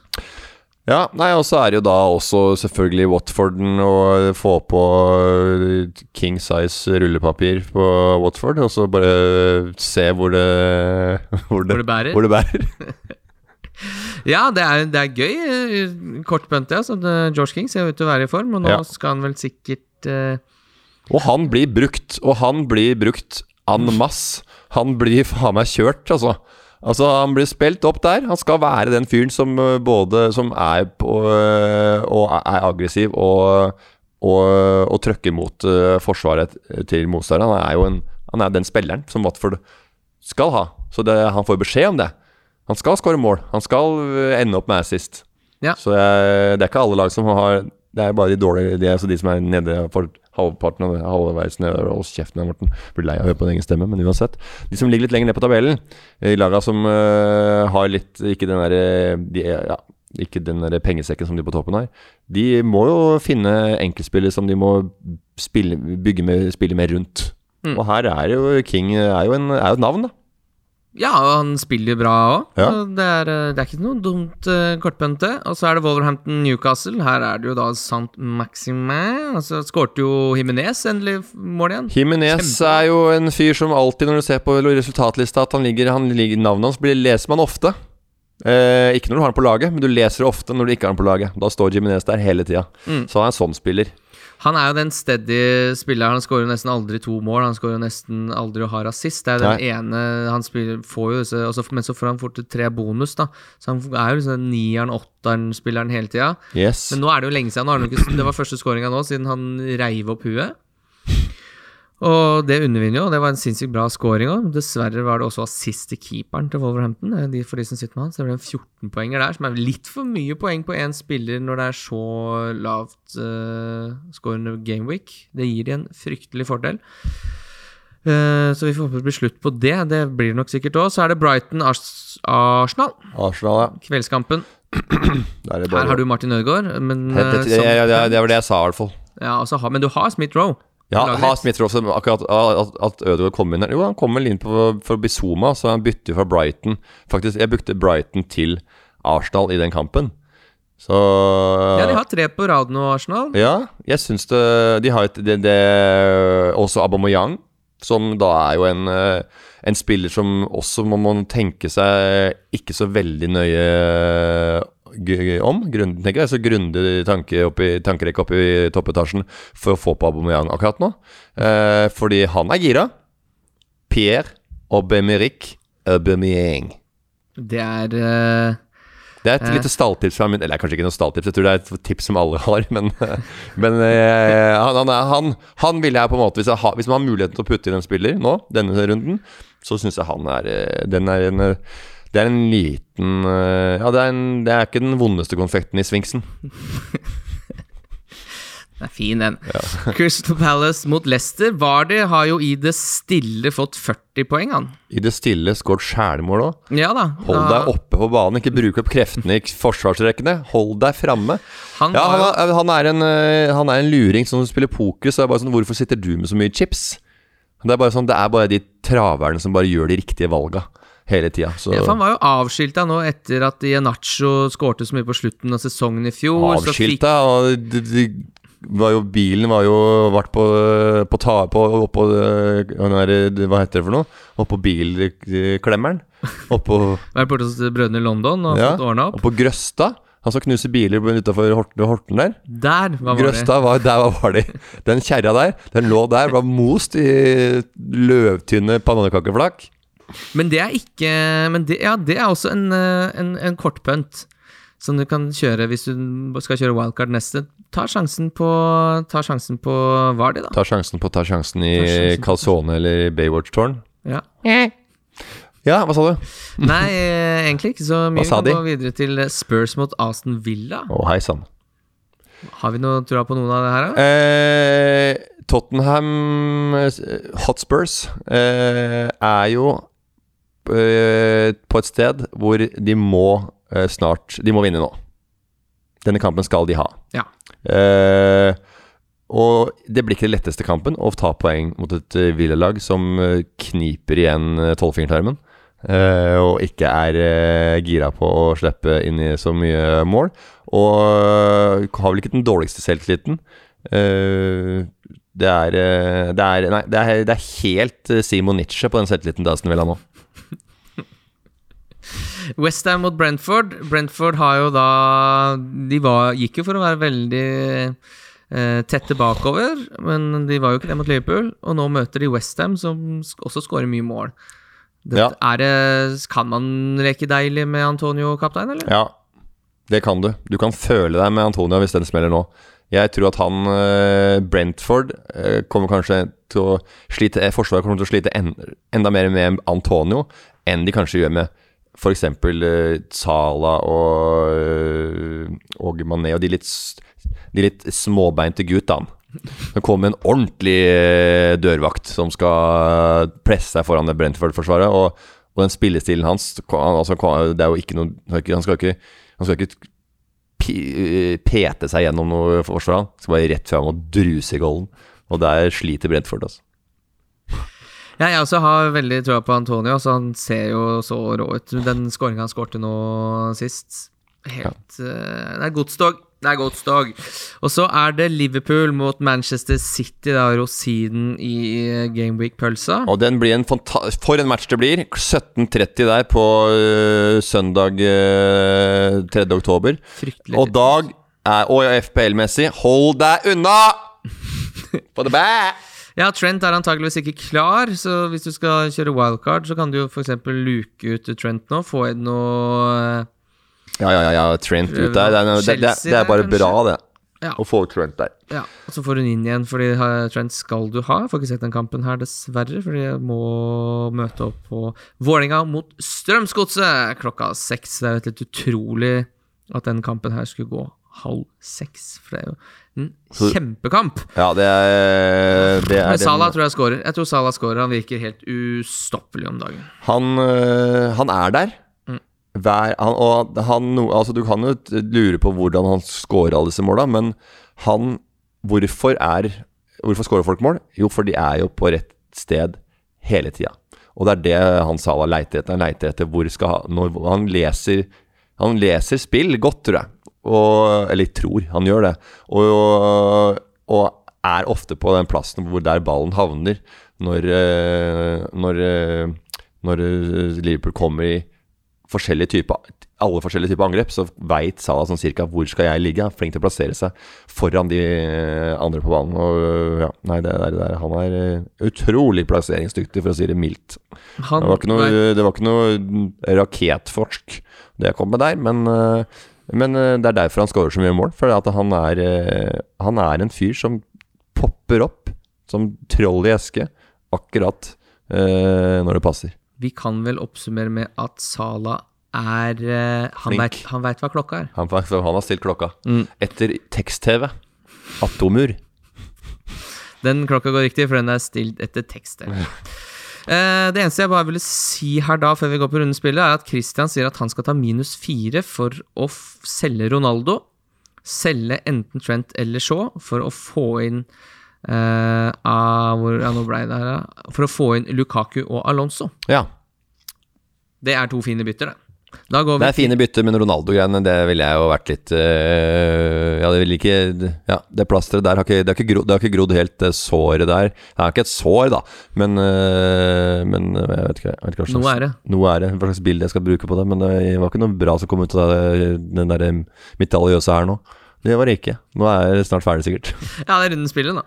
Ja, nei, og så er det jo da også selvfølgelig Watforden å få på eh, king size rullepapir på Watford, og så bare se hvor det Hvor det, Hvor det bærer. Hvor det bærer. Ja, det er, det er gøy. eh, Kort pønt, ja. Så George King ser ut til å være i form, og nå Ja. skal han vel sikkert uh... Og han blir brukt, og han blir brukt en masse. Han blir faen meg kjørt, altså. Altså, Han blir spilt opp der. Han skal være den fyren som øh, både Som er på Og er aggressiv og og, og trøkker mot forsvaret til motstanderen. Han er jo en, han er den spilleren som Watford skal ha. Så det, han får beskjed om det. Han skal skåre mål. Han skal øh, ende opp med assist. Ja. Så jeg, det er ikke alle lag som har Det er bare de dårlige De, er altså de som er nede for halvparten av halvveis nede Hold kjeften, Morten. Blir lei av å høre på din egen stemme, men uansett. De som ligger litt lenger ned på tabellen, de laga som uh, har litt Ikke den derre de, ja, ikke den der pengesekken som de på toppen har. De må jo finne enkeltspillere som de må spille, bygge med, spille med rundt. Mm. Og her er jo King er jo, en, er jo et navn, da. Ja, og han spiller bra òg. Ja. Det, eh, det er ikke noe dumt uh, kortbønte. Og så er det Wolverhampton-Newcastle. Her er det jo da Sant Maximin. Altså, så skårte jo Himinez endelig mål igjen. Jimenez er jo en fyr som alltid, når du ser på resultatlista, at han ligger, han ligger navnet hans blir, leser man ofte. Eh, ikke når du har han på laget, men du leser det ofte når du ikke har han på laget. Da står Jimenez der hele tida. Mm. Så han er en sånn spiller. Han er jo den steady spilleren. Han skårer nesten aldri to mål. Han skårer nesten aldri og har rasist. Det er den Nei. ene han spiller, får jo disse, også, Men så får han fort tre bonus, da. Så han er jo liksom den nieren, åtteren-spilleren hele tida. Yes. Men nå er det jo lenge siden. Nå har han ikke, det var første skåringa nå, siden han reiv opp huet. Og det undervinner jo, og det var en sinnssykt bra scoring òg. Dessverre var det også assist til keeperen til Wolverhampton. eh, De, for de som sitter med han, så det ble en 14-poenger der, som er litt for mye poeng på én spiller når det er så lavt uh, scorende gameweek. Det gir de en fryktelig fordel. Eh, så vi får håpe det blir slutt på det. Det blir det nok sikkert òg. Så er det Brighton-Arsenal. Arsenal, ja. Kveldskampen. Er Her har du Martin Ødegaard, men eh, det, ja, det, var det jeg sa, i hvert fall. ja, har, Men du har Smith Roe. Ja, Laget har også akkurat at, at Ødegaard kom inn her Jo, han kom vel inn på, for Bizuma, så han bytter fra Brighton. Faktisk, jeg brukte Brighton til Arsenal i den kampen. Så Ja, de har tre på rad nå, Arsenal. Ja, jeg syns det De har et det, det, Også Aubameyang. Som da er jo en, en spiller som også må man tenke seg ikke så veldig nøye om. Grunn, tenker jeg, så grundig tanke oppi, tankerekke opp i toppetasjen for å få på Aubameyang akkurat nå. Eh, fordi han er gira. Pierre Aubameyang. Aubameyang. Det er uh... Det er et Eh. lite stalltips fra min Eller kanskje ikke noe stalltips, jeg tror det er et tips som alle har. Men, men eh, han, han, han, han ville jeg på en måte Hvis, har, hvis man har muligheten til å putte inn en spiller nå, denne runden, så syns jeg han er eh, Den er en det er en liten eh, Ja, det er, en, det er ikke den vondeste konfekten i svingsen. Den er fin, den. Crystal Palace mot Leicester. Vardy har jo i det stille fått 40 poeng, han. I det stille skåret sjælmål òg. Ja da. Hold da... deg oppe på banen, ikke bruk opp kreftene i forsvarsrekkene. Hold deg framme. Han Ja, han er, han, er en, eh, han er en luring som spiller poker, så det er bare sånn Hvorfor sitter du med så mye chips? Det er bare sånn, det er bare de traverne som bare gjør de riktige valga hele tida. Så ja, Han var jo avskilta nå etter at Ianacho skårte så mye på slutten av sesongen i fjor. så fikk- avskilta, og de, de var jo, bilen var jo vært på, på ta på oppå der, Hva heter det for noe? Oppå bilklemmeren. Oppå Vært borte hos brødrene i London og Ja, fått ordna opp. oppå Grøsta. Han skal knuse biler utafor Horten, Horten der. Der var Vardy. Grøsta var der var var de. Den kjerra der, den lå der, var most i løvtynne pannekakeflak. Men det er ikke Men det, ja, det er også en, eh, en, en kortpunt som du kan kjøre hvis du skal kjøre wildcard neste. Ta sjansen på Ta sjansen på Vardi, da. Ta sjansen på ta sjansen i Ta sjansen Calzone eller Baywatch-tårn. Ja. Ja, hva sa du? Nei, eh, egentlig ikke så mye. Vi de? kan gå videre til Spurs mot Aston Villa. Å, hei sann. Har vi noe trua på noen av det her, da? Eh, Tottenham eh, Hotspurs eh, er jo eh, på et sted hvor de må eh, snart De må vinne nå. Denne kampen skal de ha. Ja. Eh, og det blir ikke den letteste kampen å ta poeng mot et uh, Villa-lag som eh, kniper igjen tolvfingertarmen. eh, og ikke er eh, gira på å slippe inn i så mye mål. Og eh, har vel ikke den dårligste selvtilliten. Eh, det er, eh, det er Nei, det er, det er helt Simon Nietzsche på den selvtilliten til Aston Villa nå. Westham mot Brentford. Brentford har jo da De var, gikk jo for å være veldig eh, tette bakover, men de var jo ikke det mot Liverpool. Og nå møter de Westham, som også skårer mye mål. Det, Ja. det, kan man leke deilig med Antonio kaptein, eller? Ja, det kan du. Du kan føle deg med Antonio hvis den smeller nå. Jeg tror at han eh, Brentford eh, kommer kanskje til å slite eh, Forsvaret kommer til å slite en, enda mer med Antonio enn de kanskje gjør med f.eks. Uh, Sala og, uh, og Mané og de litt, de litt småbeinte guttene. Det kommer en ordentlig eh, dørvakt som skal presse seg foran det Brentford-forsvaret. Og, og den spillestilen hans han, altså, Det er jo ikke noe Han skal ikke, han skal ikke pete seg gjennom noe forsvar. Han skal bare rett fram og druse i golden. Og der sliter Brentford, altså. Ja, jeg også har veldig troa på Antonio. Altså, han ser jo så rå ut. Den skåringa han skårte nå sist Helt uh, Det er godstog. Det er godstog. Og så er det Liverpool mot Manchester City, da, rosinen i eh, Gameweek-pølsa. Og den blir en For en match det blir. 17.30 der på uh, søndag uh, 3. oktober. Fryktelig. Og Dag er Og FPL-messig, hold deg unna! På det bæ! Ja, Trent er antageligvis ikke klar, så hvis du skal kjøre wildcard, så kan du jo f.eks. luke ut Trent nå. Få inn noe Ja, ja, ja, ja. Trent ut der. Det er, det, det, det er bare bra, det. Ja. Å få Trent der. Ja, og så får hun inn igjen, fordi Trent skal du ha. Jeg får ikke sett den kampen her, dessverre, fordi jeg må møte opp på Vålerenga mot Strømsgodset klokka seks. Det er jo helt utrolig at den kampen her skulle gå halv seks, for det er jo en Så- kjempekamp. Ja, det er, det er Men Salah tror jeg scorer. Jeg tror Salah scorer. Han virker helt ustoppelig om dagen. Han, øh, han er der. Mm. Hver, han, og han, altså, du kan jo lure på hvordan han scorer alle disse måla, men han Hvorfor er Hvorfor scorer folk mål? Jo, for de er jo på rett sted hele tida. Og det er det han Salah leiter etter. Han leiter etter hvor skal han når, Han leser Han leser spill godt, tror jeg. Og, eller tror han gjør det. Og, og er ofte på den plassen hvor der ballen havner når, eh, når, eh, når eh, Liverpool kommer i forskjellige typer alle forskjellige typer angrep, så veit Salah sånn cirka hvor skal jeg ligge. Han er flink til å plassere seg foran de andre på banen. Og ja, nei, det der, det der, han er utrolig plasseringsdyktig, for å si det mildt. Han, Det var ikke noe, det var ikke noe rakettforsk det jeg kom med der, men, eh, men eh, det er derfor han skårer så mye mål. For at han er, eh, han er en fyr som popper opp som troll i eske akkurat eh, når det passer. Vi kan vel oppsummere med at Sala er eh, Han veit hva klokka er. Han, han har stilt klokka. Mm. Etter tekst-TV. Atomur. Den klokka går riktig, for den er stilt etter tekst. Eh, det eneste jeg bare ville si her da, før vi går på rundespillet, er at Christian sier at han skal ta minus fire for å selge Ronaldo. Selge enten Trent eller Shaw for å få inn eh, ah, hvor, ja, nå ble det her. For å få inn Lukaku og Alonso. Ja. Det er to fine bytter, det. Da går vi Det er fine bytter, men Ronaldo-greiene, det ville jeg jo vært litt øh, Ja, det ville ikke Ja, det plasteret der har ikke, det har ikke, grodd, det har ikke grodd helt, det såret der. Det er ikke et sår, da, men øh, Men øh, jeg vet ikke, jeg vet ikke hva slags Noe er det. Noe er det. Hva slags bilde jeg skal bruke på det. Men det var ikke noe bra som kom ut av det, den der metaljøse her nå. Det var det ikke. Nå er det snart ferdig, sikkert. Ja, det er rundens spillet, da.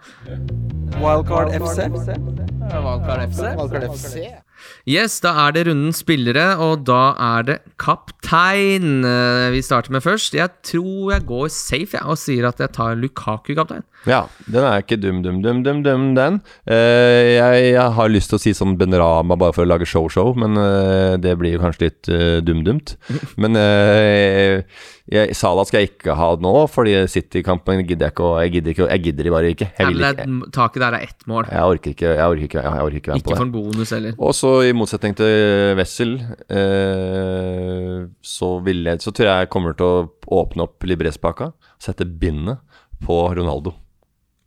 Wildcard FC. Wildcard FC. Wildcard FC. Yes, da er det rundens spillere, og da er det kaptein eh, vi starter med først. Jeg tror jeg går safe jeg, og sier at jeg tar Lukaku kaptein. Ja, den er ikke dum, dum, dum, dum, dum, den. Uh, jeg, jeg har lyst til å si sånn Benrama bare for å lage show-show, men uh, det blir jo kanskje litt uh, dum-dumt. Men eh, jeg, Salah skal jeg ikke ha nå, fordi City-kampen gidder jeg ikke, og jeg gidder ikke, jeg gidder bare ikke. Jeg, Nei, vil ikke, det er- taket der er ett mål. jeg orker ikke, jeg orker ikke, jeg orker ikke være med Ikke på for en bonus heller. Og så i motsetning til Wessel, eh, så, jeg, så tror jeg jeg kommer til å åpne opp Libres-pakka, sette bindet på Ronaldo.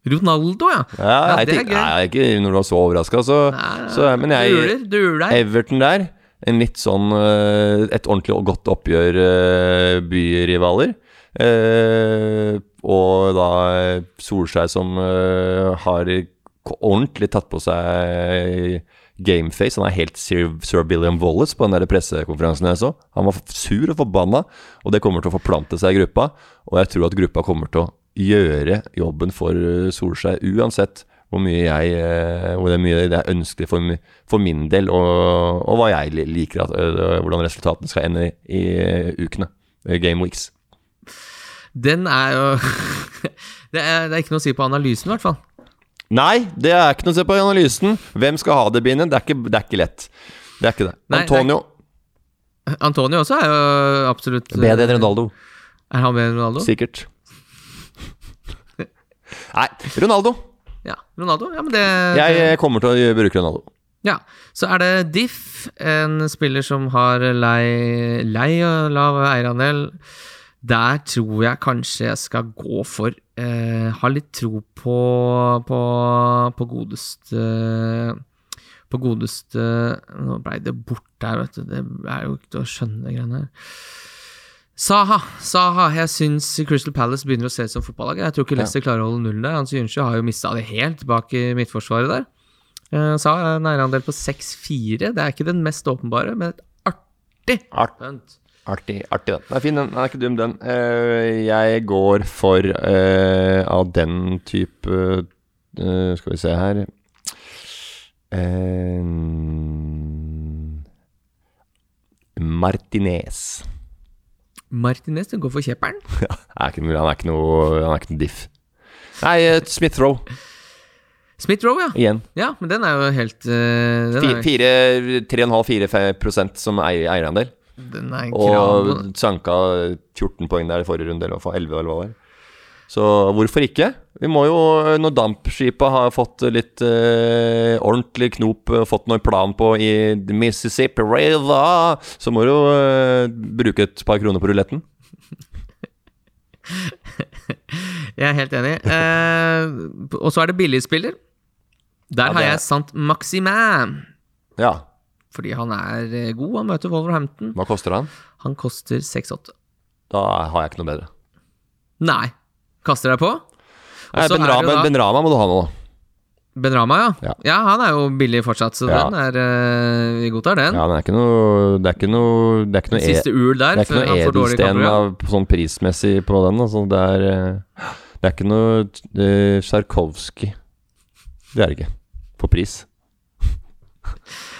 Ronaldo, ja. Ja, Ja, det er gøy. nei, ikke når du var så overraska, så, så Men jeg uler, du uler. Everton der, en litt sånn eh, Et ordentlig og godt oppgjør, eh, byrivaler. Eh, og da Solskjær som har ordentlig tatt på seg gameface. Han er helt Sir, William Wallace på den der pressekonferansen jeg så. Han var sur og forbanna, og det kommer til å forplante seg i gruppa. Og jeg tror at gruppa kommer til å gjøre jobben for Solskjær, uansett hvor mye jeg eh, Hvor det er mye det er ønskelig for, for min del, og, og hva jeg liker at, hvordan resultatene skal ende i, i ukene. Game weeks. Den er jo det, er, det er ikke noe å si på analysen, i hvert fall. Nei, det er ikke noe å se på i analysen. Hvem skal ha det bindet? Det det er ikke lett. Det er ikke det. Nei, Antonio. Antonio også er jo absolutt Bedre enn Ronaldo. Er han bedre enn Ronaldo? Sikkert. Nei, Ronaldo. Ja, Ronaldo. Ja, men det Jeg kommer til å bruke Ronaldo. Ja, så er det Diff, en spiller som har lei, lei og lav eierandel. Der tror jeg kanskje jeg skal gå for eh, Ha litt tro på på, på godeste På godeste Nå blei det borte her, vet du. Det er jo ikke til å skjønne, greiene her. Saha, Saha. Jeg syns Crystal Palace begynner å se ut som fotballag. Jeg tror ikke Leicester klarer å holde nullen der. Hans Jønsjø har jo mista det helt bak i midtforsvaret der. Uh, Saha har en eierandel på 6-4. Det er ikke den mest åpenbare, men et artig Art, punt. artig, artig den. Den er fin, den. Den er ikke dum, den. Uh, jeg går for uh, av den type uh, Skal vi se her Martinez. Martinez, du går for kjepperen. Ja, er ikke han er ikke noe, han er ikke noe diff. Nei, eh, Smith Rowe Smith Row, ja. igjen. Ja, men den er jo helt eh, Fire- fire- 3,5-4 som eier- eierandel. den er krav. Og sanka 14 poeng der i forrige runde, eller hva faen, 11 eller hva det var. Så hvorfor ikke? Vi må jo, når dampskipet har fått litt eh, ordentlig knop, eh, fått noe plan på i Mississippi River, så må du jo eh, bruke et par kroner på ruletten. Jeg er helt enig. Eh, og så er det billigspiller. Der Ja, har det jeg Sant Maximin. Ja. Fordi han er eh, god. Han møter Wolverhampton. Hva koster han? Han koster 6-8. Da har jeg ikke noe bedre. Nei. Kaster deg på? Nei, ben, Rama, da- ben Rama må du ha nå. Ben Rama, ja. Ja. ja. han er jo billig fortsatt, så Ja. den er eh, Vi godtar den. Ja, det er ikke noe Det er ikke noe Det er ikke noe, e, Siste ul der, det er ikke noe edelsten av, sånn prismessig på den. Altså, det er eh, Det er ikke noe uh, Tsjarkovskij. Det er det ikke. På pris.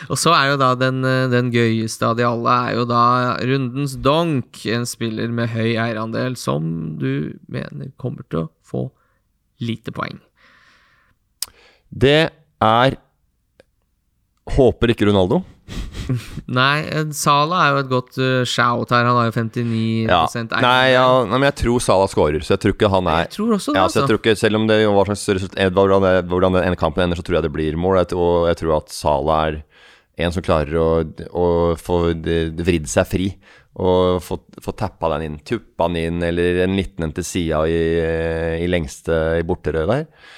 Og så er jo da den, eh, den gøyeste av de alle, er jo da rundens donk. En spiller med høy eierandel som du mener kommer til å få lite poeng. Det er Håper ikke Ronaldo. Nei, Sala er jo et godt eh, shout her. Han har jo 59 Ja. eier. Nei, ja, nei, men jeg tror Sala scorer, så jeg tror ikke han er Jeg tror også det, Ja, så jeg altså. tror ikke, Selv om det var slags resultat, hvordan, det, hvordan den ene kampen ender, så tror jeg det blir mål. Og jeg tror at Sala er en som klarer å, å få vridd seg fri. Og få, få tappa den inn, tuppa den inn, eller en liten en til sida i, i lengste i borterøret der.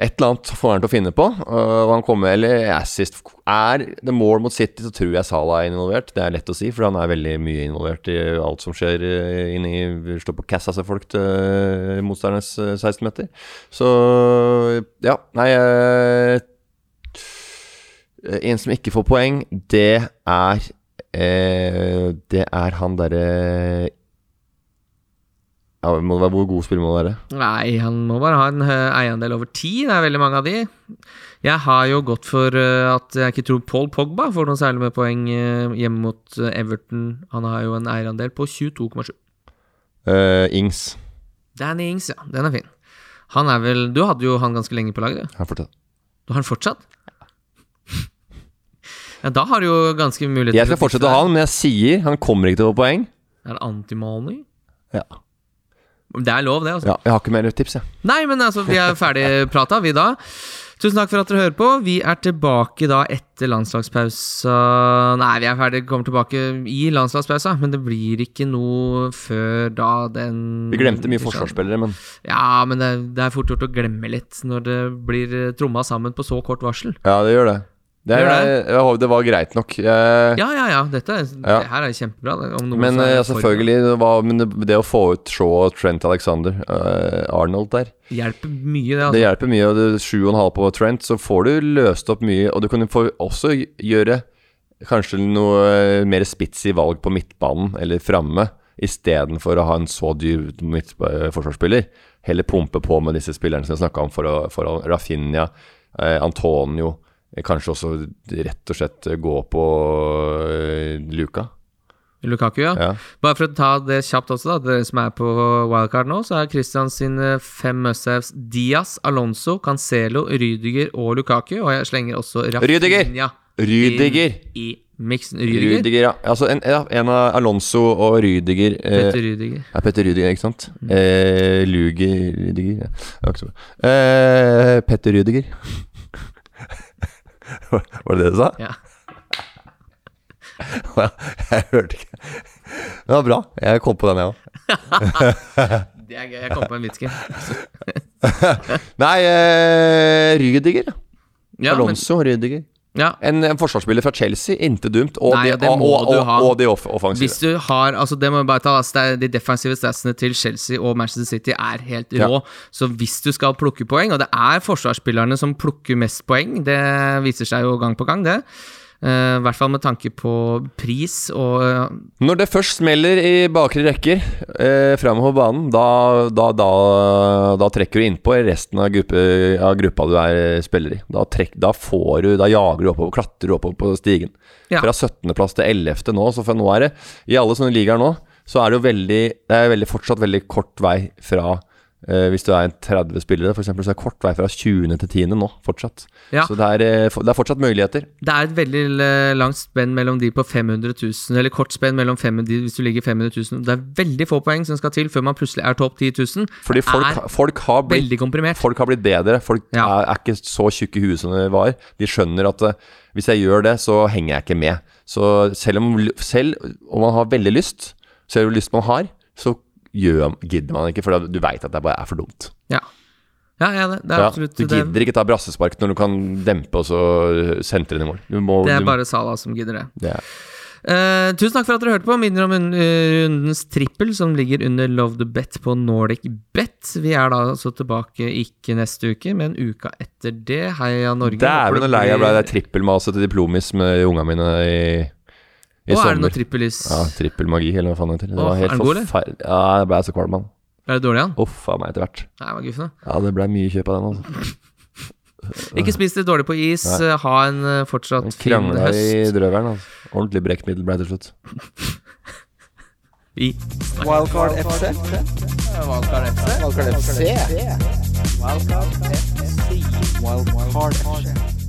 Et eller annet får han til å finne på. øh, Og han kommer, eller assist Er det mål mot City, så tror jeg Salah er involvert. Det er lett å si, for han er veldig mye involvert i alt som skjer øh, inni Står på cassa seg folk til øh, motstandernes øh, 16-meter. Så ja, nei En som ikke får poeng, det er eh, Det er han derre ja, må det være Hvor god spiller må det være? Nei, han må bare ha en eiendel over ti. Det er veldig mange av de. Jeg har jo gått for eh, at jeg ikke tror Paul Pogba får noe særlig med poeng eh, hjemme mot eh, Everton. Han har jo en eierandel på 22,7. Uh, Ings. Danny Ings, ja. Den er fin. Han er vel Du hadde jo han ganske lenge på laget. du. Han fortsatt. Du har han fortsatt? Ja, da har du jo ganske mulighet Jeg skal fortsette å ha han, men jeg sier han kommer ikke til å få poeng. Er det antimani? Ja. Det er lov, det, altså. ja jeg har ikke mer tips, jeg. Nei, men altså, vi er ferdig prata, vi da. Tusen takk for at dere hører på. Vi er tilbake da etter landslagspausa Nei, vi er ferdig, kommer tilbake i landslagspausa, men det blir ikke noe før da den Vi glemte mye forsvarsspillere, men Ja, men det, det er fort gjort å glemme litt når det blir tromma sammen på så kort varsel. ja, det gjør det. Det, jeg håper det var greit nok. Jeg, Ja, ja, ja. Dette er, Ja. Det her er kjempebra. Men er eh, selvfølgelig, det, var, men det, det å få ut Shaw og Trent Alexander, uh, Arnold der, Hjelper mye, det. det altså hjelper mye. Og det sju og en halv på Trent, så får du løst opp mye. Og du kan få også gjøre kanskje noe eh, mer spitsy valg på midtbanen eller framme, istedenfor å ha en så dyr eh, forsvarsspiller. Heller pumpe på med disse spillerne som jeg snakka om, for å, for å Rafinha, eh, Antonio eh, Kanskje også rett og slett gå på eh, Luka. Lukaku, ja. Ja. Bare for å ta det kjapt også, da. Dere som er på wildcard nå, så er Christian sine fem must-haves Diaz, Alonso, Cancelo, Rydiger og Lukaku. Og jeg slenger også! Rafinha Rydiger! i miksen. Rydiger? Rydiger, ja. Altså en, ja, en av Alonso og Rydiger eh, Petter Rydiger. Ja, Petter Rydiger, ikke sant? Eh, Luger Rydiger ja. Det. Eh, Petter Rydiger. Var det det du sa? Ja. Jeg hørte ikke. Det var bra. Jeg kom på den, jeg òg. Det er gøy. Jeg kom på en vits. Nei, eh, Rydiger. ja. Alonso men, Rydiger. Ja. En, en forsvarsspiller fra Chelsea, intet dumt. Og Nei, de, og, og, og, de off offensive. Hvis du har Altså Det må vi bare ta altså, De defensive statsene til Chelsea og Manchester City er helt Ja. rå. Så hvis du skal plukke poeng, og det er forsvarsspillerne som plukker mest poeng, det viser seg jo gang på gang, det. Eh, I hvert fall med tanke på pris og eh, Når det først smeller i bakre rekker eh, framover banen, da, da, da, da trekker du innpå resten av, gruppe, av gruppa du er spiller i. Da, trekk, da får du Da jager du oppover, klatrer du oppover på stigen. Ja. Fra 17.-plass til 11. nå, så for nå er det I alle sånne ligaer nå, så er det jo veldig Det er veldig, fortsatt veldig kort vei fra eh, Hvis du er en 30 spillere, f.eks., så er det kort vei fra 20. til 10. nå, fortsatt. Ja. Så det er, eh, det er fortsatt muligheter. Det er et veldig eh, langt spenn mellom de på 500 000, eller kort spenn mellom 500, de hvis du ligger 500 000. Det er veldig få poeng som skal til før man plutselig er topp 10 000. Fordi folk, folk har blitt. Folk har blitt bedre. Folk Ja. er, er ikke så tjukke i huet som de var. De skjønner at eh, hvis jeg gjør det, så henger jeg ikke med. Så selv om, selv om man har veldig lyst, selv om lyst man har, så gjør, gidder man ikke, for du veit at det bare er for dumt. Ja. Ja, ja, det, det er Ja, absolutt du det, gidder ikke ta brassespark når du kan dempe og så sentre den i mål. Må, det er du, bare Salah som gidder det. det er, Uh, tusen takk for at dere hørte på. Minner om eh, rundens trippel, som ligger under Love the Bet på Nordic Bet. Vi er da altså tilbake ikke neste uke, men uka etter det. Heia Norge. Dæven, det lei jeg ble blir- det trippelmaset til diplomis med unga mine i, i Å, er det noe trippelis? Ja, trippelmagi, eller hva faen det heter. Det var helt forferdelig. Ja, jeg ble så kvalm, mann. Er det dårlig, han? Uff a meg etter hvert. Nei, var guffen, da. Ja, det ble mye kjøp av den, altså. Ikke spis det dårlig på is. Nei. eh, Ha en eh, fortsatt en fin Krangla i høst. drøvelen, altså. Ordentlig brekkmiddel ble det til slutt. Vi Wildcard FC. Wildcard FC. Wildcard FC. Wildcard FC. Wildcard FC.